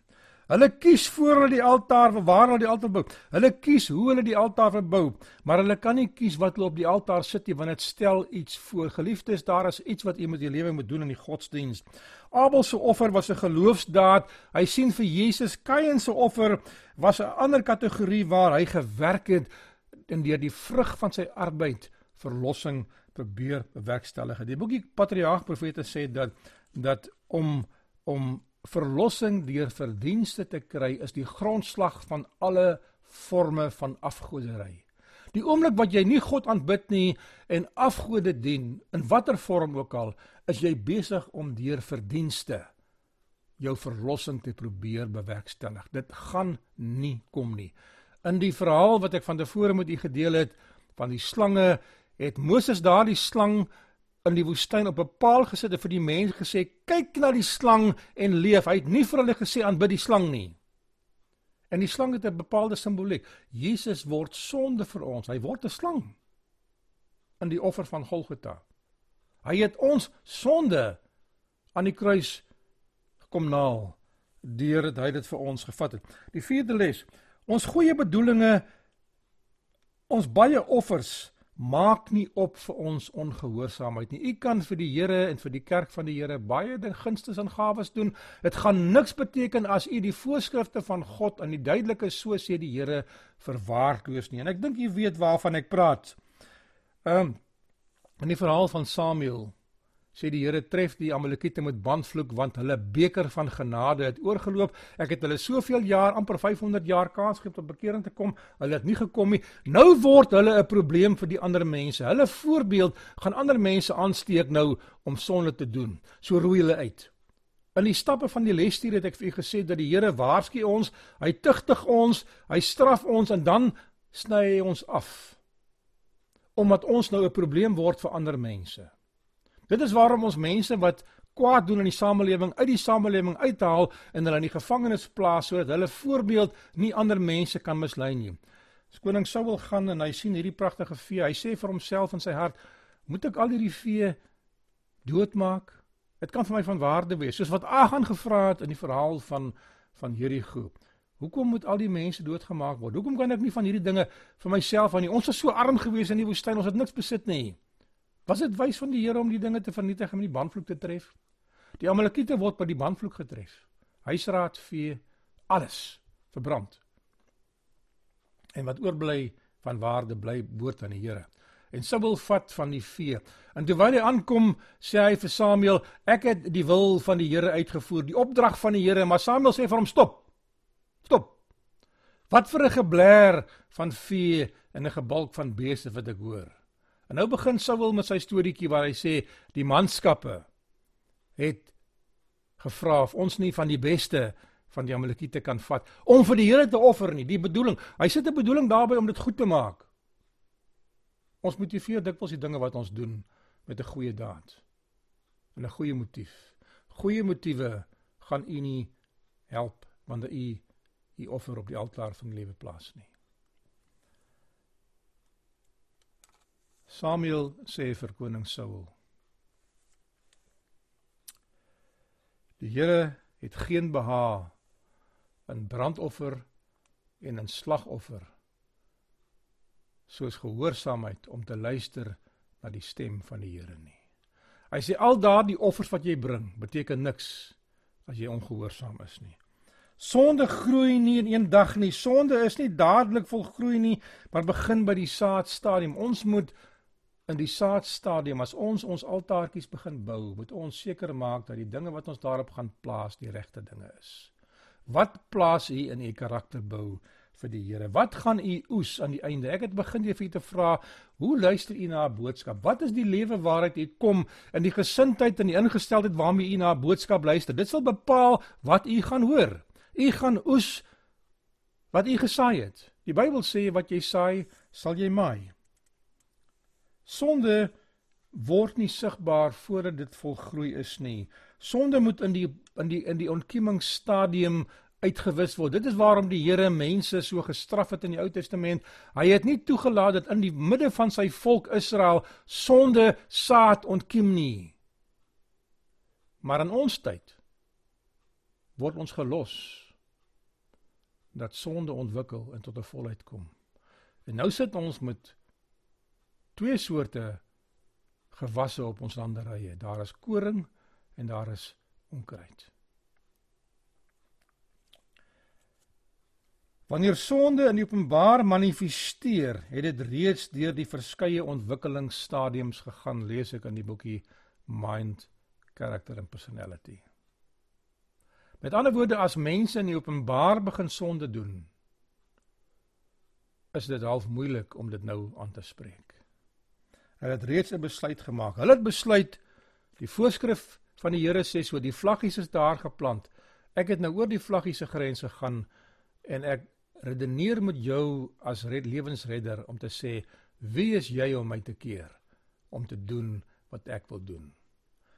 Speaker 1: Hulle kies voor hulle die altaar waar hulle die altaar bou. Hulle kies hoe hulle die altaar verbou, maar hulle kan nie kies wat hulle op die altaar sit nie want dit stel iets voor. Geliefdes, daar is iets wat jy met jou lewe moet doen in die godsdiens. Abel se offer was 'n geloofsdaad. Hy sien vir Jesus. Kain se offer was 'n ander kategorie waar hy gewerk het en deur die vrug van sy arbeid verlossing probeer bewerkstellig. Die boekie Patriarg Profete sê dat dat om om verlossing deur verdienste te kry is die grondslag van alle forme van afgodery. Die oomblik wat jy nie God aanbid nie en afgode dien in watter vorm ook al, is jy besig om deur verdienste jou verlossing te probeer bewerkstellig. Dit gaan nie kom nie. In die verhaal wat ek van tevore met u gedeel het van die slange, het Moses daardie slang in die woestyn op 'n paal gesit en vir die mense gesê: "Kyk na die slang en leef." Hy het nie vir hulle gesê aanbid die slang nie. En die slang het 'n bepaalde simboliek. Jesus word sonde vir ons. Hy word 'n slang in die offer van Golgotha. Hy het ons sonde aan die kruis kom naal deur dit hy dit vir ons gevat het. Die vierde les: Ons goeie bedoelings, ons baie offers maak nie op vir ons ongehoorsaamheid nie. U kan vir die Here en vir die kerk van die Here baie ding gunstes en gawes doen. Dit gaan niks beteken as u die voorskrifte van God in die duidelike so sê die Here verwaarloos nie. En ek dink u weet waarvan ek praat. Ehm um, in die verhaal van Samuel sê die Here tref die Amalekiete met bandvloek want hulle beker van genade het oorgeloop. Ek het hulle soveel jaar, amper 500 jaar kans gegee om bekering te kom. Hulle het nie gekom nie. Nou word hulle 'n probleem vir die ander mense. Hulle voorbeeld gaan ander mense aansteek nou om sonde te doen. So roei hulle uit. In die stappe van die lesstuur het ek vir u gesê dat die Here waarsku ons, hy tugtig ons, hy straf ons en dan sny hy ons af. Omdat ons nou 'n probleem word vir ander mense. Dit is waarom ons mense wat kwaad doen in die samelewing uit die samelewing uithaal en hulle in die gevangenis plaas sodat hulle voorbeeld nie ander mense kan mislei nie. As koning Saul gaan en hy sien hierdie pragtige vee, hy sê vir homself in sy hart, moet ek al hierdie vee doodmaak? Dit kan vir my van waarde wees, soos wat Agan gevra het in die verhaal van van Jerigo. Hoekom moet al die mense doodgemaak word? Hoekom kan ek nie van hierdie dinge vir myself aan nie? Ons was so arm gewees in die woestyn, ons het niks besit nie. Was dit wys van die Here om die dinge te vernietig en die bandvloek te tref? Die Amalekiete word by die bandvloek getref. Huisraad, vee, alles verbrand. En wat oorbly van waarde bly behoort aan die Here. En Saul vat van die vee. En terwyl hy aankom, sê hy vir Samuel, ek het die wil van die Here uitgevoer, die opdrag van die Here, maar Samuel sê vir hom stop. Stop. Wat vir 'n geblær van vee en 'n gebalk van beeste wat ek hoor. En nou begin Saul met sy storieetjie waar hy sê die manskappe het gevra of ons nie van die beste van die Amalekiete kan vat om vir die Here te offer nie. Die bedoeling, hy sit 'n bedoeling daarbey om dit goed te maak. Ons motiveer dikwels die dinge wat ons doen met 'n goeie daad en 'n goeie motief. Goeie motiewe gaan u nie help wanneer u u offer op die altaar van die lewe plaas nie. Samuel sê vir koning Saul: Die Here het geen behaag in brandoffer en in slagoffer soos gehoorsaamheid om te luister na die stem van die Here nie. Hy sê al daardie offers wat jy bring, beteken niks as jy ongehoorsaam is nie. Sonde groei nie in een dag nie. Sonde is nie dadelik volgroei nie, maar begin by die saadstadium. Ons moet in die saadstadium as ons ons altaartjies begin bou, moet ons seker maak dat die dinge wat ons daarop gaan plaas die regte dinge is. Wat plaas u in u karakterbou vir die Here? Wat gaan u oes aan die einde? Ek het begin vir u te vra, hoe luister u na 'n boodskap? Wat is die lewe waaruit u kom in die gesindheid en die ingesteldheid waarmee u na 'n boodskap luister? Dit sal bepaal wat u gaan hoor. U gaan oes wat u gesaai het. Die Bybel sê wat jy saai, sal jy maai. Sonde word nie sigbaar voordat dit volgroei is nie. Sonde moet in die in die in die ontkiemingsstadium uitgewis word. Dit is waarom die Here mense so gestraf het in die Ou Testament. Hy het nie toegelaat dat in die midde van sy volk Israel sonde saad ontkiem nie. Maar in ons tyd word ons gelos dat sonde ontwikkel en tot 'n volheid kom. En nou sit ons met twee soorte gewasse op ons landerye. Daar is koring en daar is onkruid. Wanneer sonde in openbaar manifesteer, het dit reeds deur die verskeie ontwikkelingsstadiums gegaan, lees ek in die boekie Mind, Character and Personality. Met ander woorde, as mense in openbaar begin sonde doen, is dit half moeilik om dit nou aan te spreek. Hulle het reeds 'n besluit gemaak. Hulle het besluit die voorskrif van die Here sê so die vlaggies is daar geplant. Ek het nou oor die vlaggies se grense gaan en ek redeneer met jou as red lewensredder om te sê wie is jy om my te keer om te doen wat ek wil doen.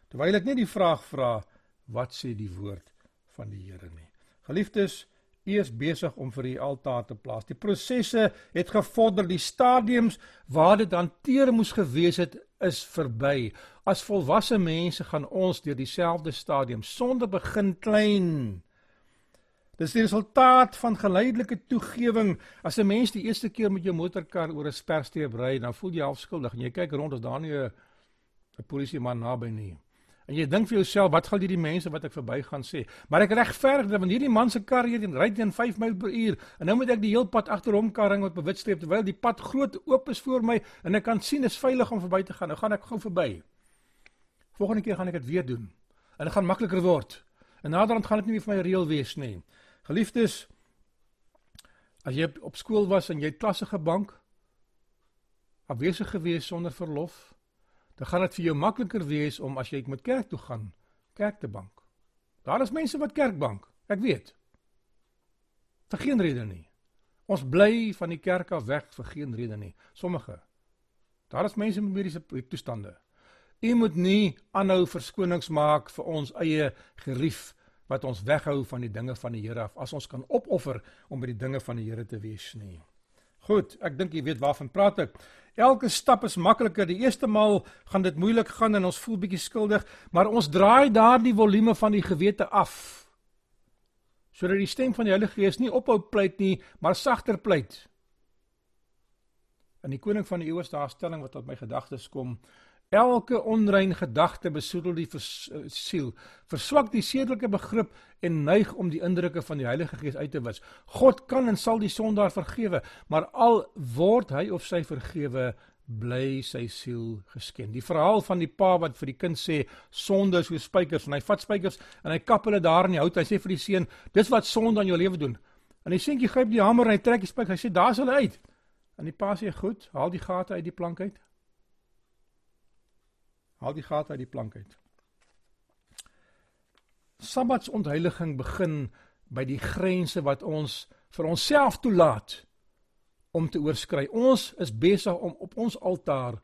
Speaker 1: Terwyl ek net die vraag vra wat sê die woord van die Here nie. Geliefdes, Is besig om vir die altaar te plaas. Die prosesse het gevorder, die stadiums waar dit hanteer moes gewees het is verby. As volwasse mense gaan ons deur dieselfde stadium sonder begin klein. Dis die resultaat van geleidelike toegewing. As 'n mens die eerste keer met jou motorkar oor 'n sperstreep ry, dan voel jy half skuldig en jy kyk rond as daar nie 'n 'n polisieman naby nie. En jy dink vir jouself, wat gaan hierdie mense wat ek verby gaan sê? Maar ek regverdig dat wanneer hierdie man se kar hier ry teen 5 myl per uur en nou moet ek die heel pad agter hom karring wat bewit streep terwyl die pad groot oop is voor my en ek kan sien dit is veilig om verby te gaan. Nou gaan ek gou verby. Volgende keer gaan ek dit weer doen. En dit gaan makliker word. En naderhand gaan dit nie meer vir my reël wees nie. Geliefdes, as jy op skool was en jy klasse gebank afwesig gewees sonder verlof, dan gaan dit vir jou makliker wees om as jy moet kerk toe gaan, kerk te bank. Daar is mense wat kerk bank, ek weet. Vir geen rede nie. Ons bly van die kerk af weg vir geen rede nie. Sommige. Daar is mense met mediese toestande. U moet nie aanhou verskonings maak vir ons eie gerief wat ons weghou van die dinge van die Here af as ons kan opoffer om by die dinge van die Here te wees nie. Goed, ek dink jy weet waarvan praat ek. Elke stap is makliker. Die eerste maal gaan dit moeilik gaan en ons voel bietjie skuldig, maar ons draai daardie volume van die gewete af. Sodat die stem van die Heilige Gees nie ophou pleit nie, maar sagter pleit. In die koning van die eeue se daarstelling wat op my gedagtes kom, Elke onrein gedagte besoedel die vers, uh, siel, verswak die sedelike begrip en neig om die indrukke van die Heilige Gees uit te wis. God kan en sal die sondaar vergewe, maar al word hy of sy vergewe, bly sy siel geskend. Die verhaal van die pa wat vir die kind sê sonde is so spykers en hy vat spykers en hy kap hulle daar in die hout. Hy sê vir die seun, dis wat sonde aan jou lewe doen. En die seentjie gryp die hamer en hy trek die spyker. Hy sê daar's hulle uit. En die pa sê goed, haal die gate uit die plank uit. Haal die gate uit die plank uit. Sabbatsontheiliging begin by die grense wat ons vir onsself toelaat om te oorskry. Ons is besig om op ons altaar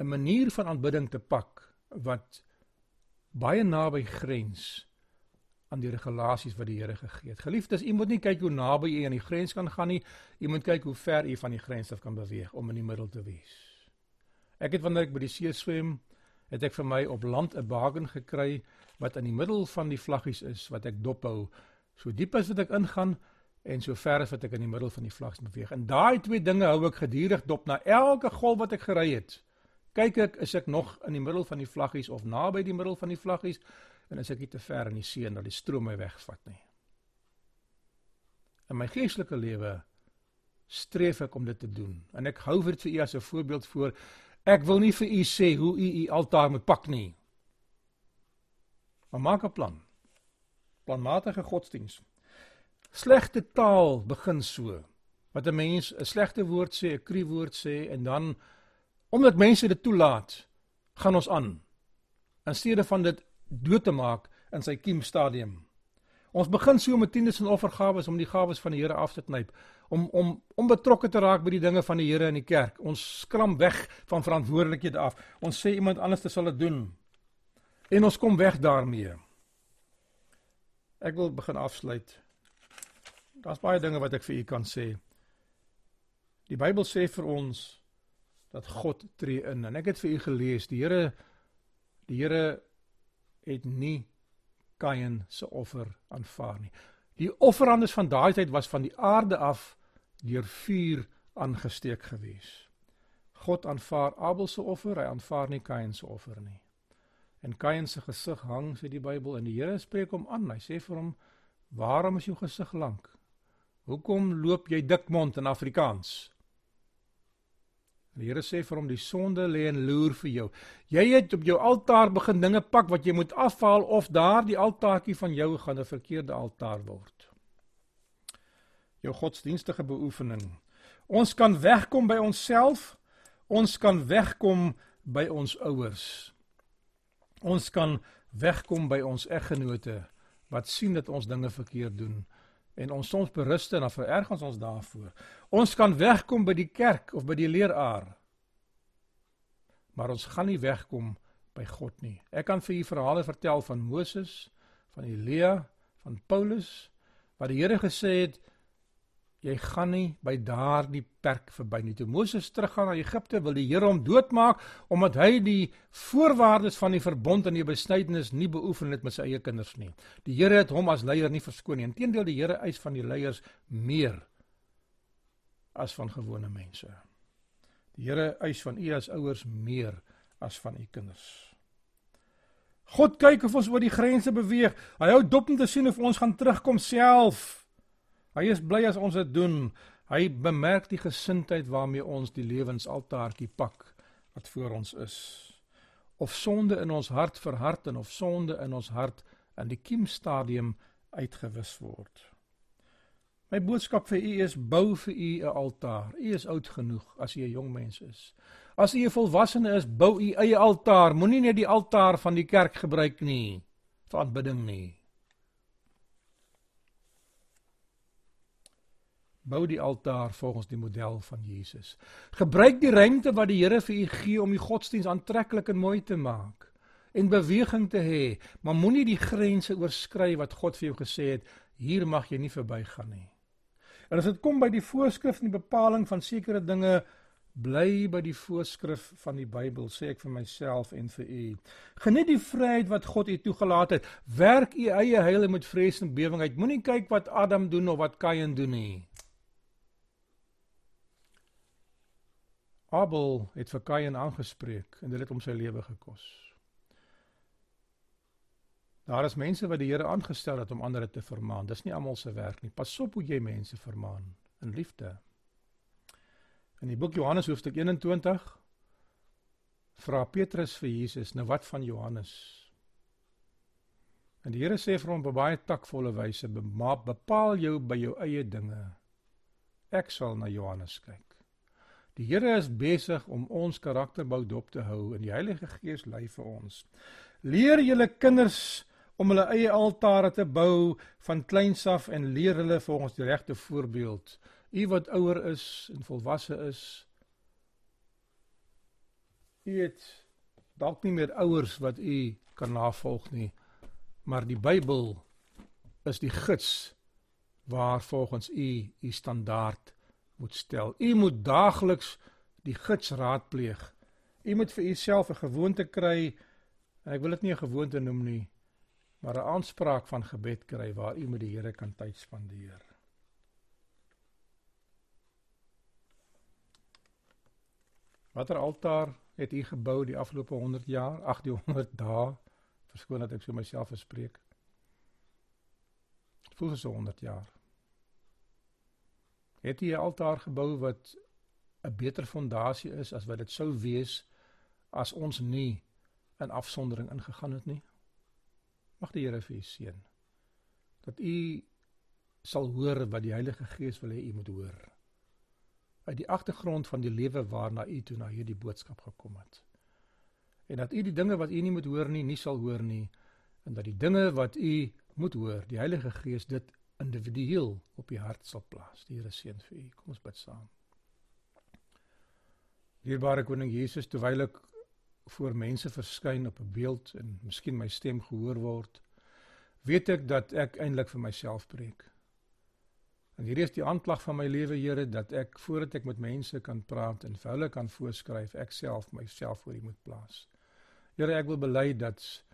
Speaker 1: 'n manier van aanbidding te pak wat baie naby grens aan die regulasies wat die Here gegee het. Geliefdes, u moet nie kyk hoe naby u aan die grens kan gaan nie, u moet kyk hoe ver u van die grens af kan beweeg om in die middel te wees. Ek het wanneer ek by die see swem, het ek vir my op land 'n baken gekry wat in die middel van die vlaggies is wat ek dophou. So diep as wat ek ingaan en so ver as wat ek in die middel van die vlaggies beweeg. En daai twee dinge hou ek gedurig dop na elke golf wat ek gery het. Kyk ek is ek nog in die middel van die vlaggies of naby die middel van die vlaggies en is ek te ver in die see en dat die stroom my wegvat nie. In my geestelike lewe streef ek om dit te doen en ek hou dit vir u as 'n voorbeeld voor Ek wil nie vir u sê hoe u u altaar moet pak nie. Maar maak 'n plan. Planmatige godsdiens. Slegte taal begin so. Wat 'n mens 'n slegte woord sê, 'n krie woord sê en dan omdat mense dit toelaat, gaan ons aan. In steede van dit dood te maak in sy kiemstadium. Ons begin so met tiendes en offergawes om die gawes van die Here af te knyp om om om betrokke te raak by die dinge van die Here in die kerk. Ons skram weg van verantwoordelikhede af. Ons sê iemand anders sal dit doen. En ons kom weg daarmee. Ek wil begin afsluit. Daar's baie dinge wat ek vir u kan sê. Die Bybel sê vir ons dat God tree in en ek het vir u gelees, die Here die Here het nie Kain se offer aanvaar nie. Die offerandes van daai tyd was van die aarde af deur vuur aangesteek gewees. God aanvaar Abel se offer, hy aanvaar nie Kain se offer nie. En Kain se gesig hang, sê die Bybel, en die Here spreek hom aan. Hy sê vir hom: "Waarom is jou gesig lank? Hoekom loop jy dikmond in Afrikaans?" Die Here sê vir hom: "Die sonde lê en loer vir jou. Jy het op jou altaar begin dinge pak wat jy moet afhaal of daardie altaartjie van jou gaan 'n verkeerde altaar word." jou godsdienstige beoefening. Ons kan wegkom by onsself. Ons kan wegkom by ons ouers. Ons kan wegkom by ons eggenote wat sien dat ons dinge verkeerd doen en ons soms berus en dan vererg ons ons daarvoor. Ons kan wegkom by die kerk of by die leraar. Maar ons gaan nie wegkom by God nie. Ek kan vir u verhale vertel van Moses, van Elia, van Paulus wat die Here gesê het jy gaan nie by daardie perk verby nie. Toe Moses teruggaan na Egipte, wil die Here hom doodmaak omdat hy die voorwaardes van die verbond en die besnydenis nie beoefen het met sy eie kinders nie. Die Here het hom as leier nie verskoon nie. Inteendeel die Here eis van die leiers meer as van gewone mense. Die Here eis van u as ouers meer as van u kinders. God kyk of ons oor die grense beweeg. Hy hou dop om te sien of ons gaan terugkom self. Hy is bly as ons dit doen. Hy bemerk die gesindheid waarmee ons die lewensaltaartjie pak wat voor ons is. Of sonde in ons hart verhard en of sonde in ons hart in die kiemstadium uitgewis word. My boodskap vir u is bou vir u 'n altaar. U is oud genoeg as u 'n jong mens is. As u 'n volwassene is, bou u eie altaar. Moenie net die altaar van die kerk gebruik nie vir aanbidding nie. Bou die altaar volgens die model van Jesus. Gebruik die ruimte wat die Here vir u gee om die godsdiens aantreklik en mooi te maak en beweging te hê, maar moenie die grense oorskry wat God vir jou gesê het, hier mag jy nie verbygaan nie. En as dit kom by die voorskrif en die bepaling van sekere dinge, bly by die voorskrif van die Bybel, sê ek vir myself en vir u. Geniet die vryheid wat God u toegelaat het. Werk u eie heil met vrees en bewering uit. Moenie kyk wat Adam doen of wat Kain doen nie. Abel het vir Kain aangespreek en dit het hom sy lewe gekos. Daar is mense wat die Here aangestel het om ander te vermaan. Dis nie almal se werk nie. Pas op hoe jy mense vermaan in liefde. In die boek Johannes hoofstuk 21 vra Petrus vir Jesus, "Nou wat van Johannes?" En die Here sê vir hom op baie takvolle wyse, "Bepaal jou by jou eie dinge. Ek sal na Johannes kyk." Die Here is besig om ons karakterbou dop te hou en die Heilige Gees lei vir ons. Leer julle kinders om hulle eie altare te bou van kleins af en leer hulle volgens die regte voorbeeld. U wat ouer is en volwasse is, u het dalk nie meer ouers wat u kan navolg nie, maar die Bybel is die gids waar volgens u u standaard moet stel. U moet daagliks die gids raadpleeg. U moet vir u self 'n gewoonte kry. Ek wil dit nie 'n gewoonte noem nie, maar 'n aanspraak van gebed kry waar u met die Here kan tyd spandeer. Watter altaar het u gebou die afgelope 100 jaar, 800 dae? Verskoon dat ek so myself verspreek. Voel so 100 jaar. Het u 'n altaar gebou wat 'n beter fondasie is as wat dit sou wees as ons nie in afsondering ingegaan het nie? Mag die Here vir u seën. Dat u sal hoor wat die Heilige Gees wil hê u moet hoor. Uit die agtergrond van die lewe waarna u toe na hierdie boodskap gekom het. En dat u die dinge wat u nie moet hoor nie, nie sal hoor nie en dat die dinge wat u moet hoor, die Heilige Gees dit individueel op u hart sal plaas. Die Here seën vir u. Kom ons bid saam. Dierbare koning Jesus, terwyl ek voor mense verskyn op 'n beeld en miskien my stem gehoor word, weet ek dat ek eintlik vir myself preek. En hierdie is die aanklag van my lewe, Here, dat ek voordat ek met mense kan praat en vir hulle kan voorskryf, ek self myself voor U moet plaas. Here, ek wil bely dat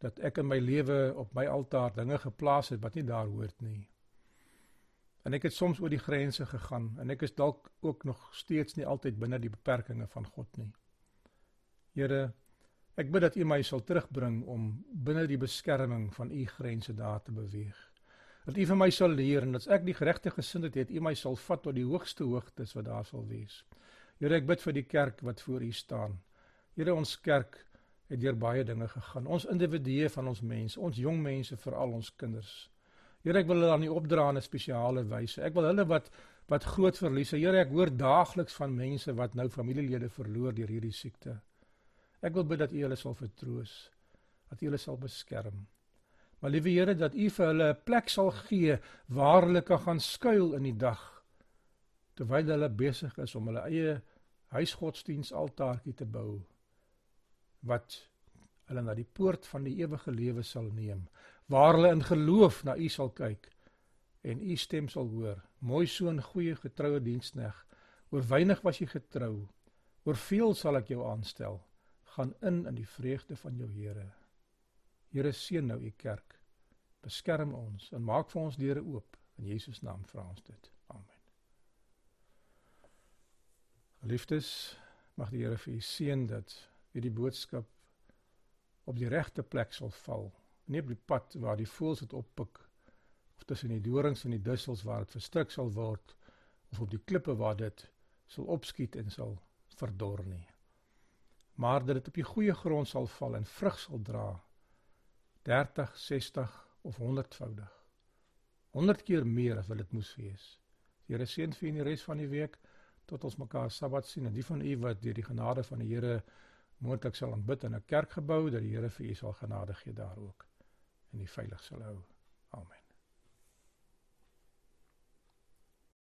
Speaker 1: dat ek in my lewe op my altaar dinge geplaas het wat nie daar hoort nie. En ek het soms oor die grense gegaan en ek is dalk ook nog steeds nie altyd binne die beperkings van God nie. Here, ek bid dat U my sal terugbring om binne die beskerming van U grense daar te beweeg. Dat U vir my sal leer en dat ek die geregte gesindheid het, U my sal vat tot die hoogste hoogtes wat daar sal wees. Here, ek bid vir die kerk wat voor U staan. Here, ons kerk het deur baie dinge gegaan. Ons individue van ons mense, ons jong mense, veral ons kinders. Here, ek wil hulle aan U opdra in 'n spesiale wyse. Ek wil hulle wat wat groot verliese. Here, ek hoor daagliks van mense wat nou familielede verloor deur hierdie siekte. Ek wil bid dat U hulle sal vertroos, dat U hulle sal beskerm. Maar liewe Here, dat U vir hulle 'n plek sal gee waar hulle kan gaan skuil in die dag terwyl hulle besig is om hulle eie huisgodsdiens altaartjie te bou wat hulle na die poort van die ewige lewe sal neem, waar hulle in geloof na U sal kyk en U stem sal hoor. Mooi seun, goeie getroue dienskneg, oor weinig was jy getrou, oor veel sal ek jou aanstel gaan in in die vreugde van jou Here. Here seën nou u kerk. Beskerm ons en maak vir ons deure oop in Jesus naam vra ons dit. Amen. Liefdes, mag die Here vir u seën dat u die boodskap op die regte plek sal val. Nie op die pad waar die voëls dit oppik of tussen die dorings en die dussels waar dit verstrik sal word of op die klippe waar dit sal opskiet en sal verdor nie. Maar dat dit op die goeie grond sal val en vrug sal dra 30, 60 of 100voudig. 100 keer meer as wat dit moes wees. Die Here seën vir u die res van die week tot ons mekaar Sabbat sien en die van u wat deur die genade van die Here moontlik sal aanbid in 'n kerkgebou dat die Here vir u sal genade gee daar ook en u veilig sal hou. Amen.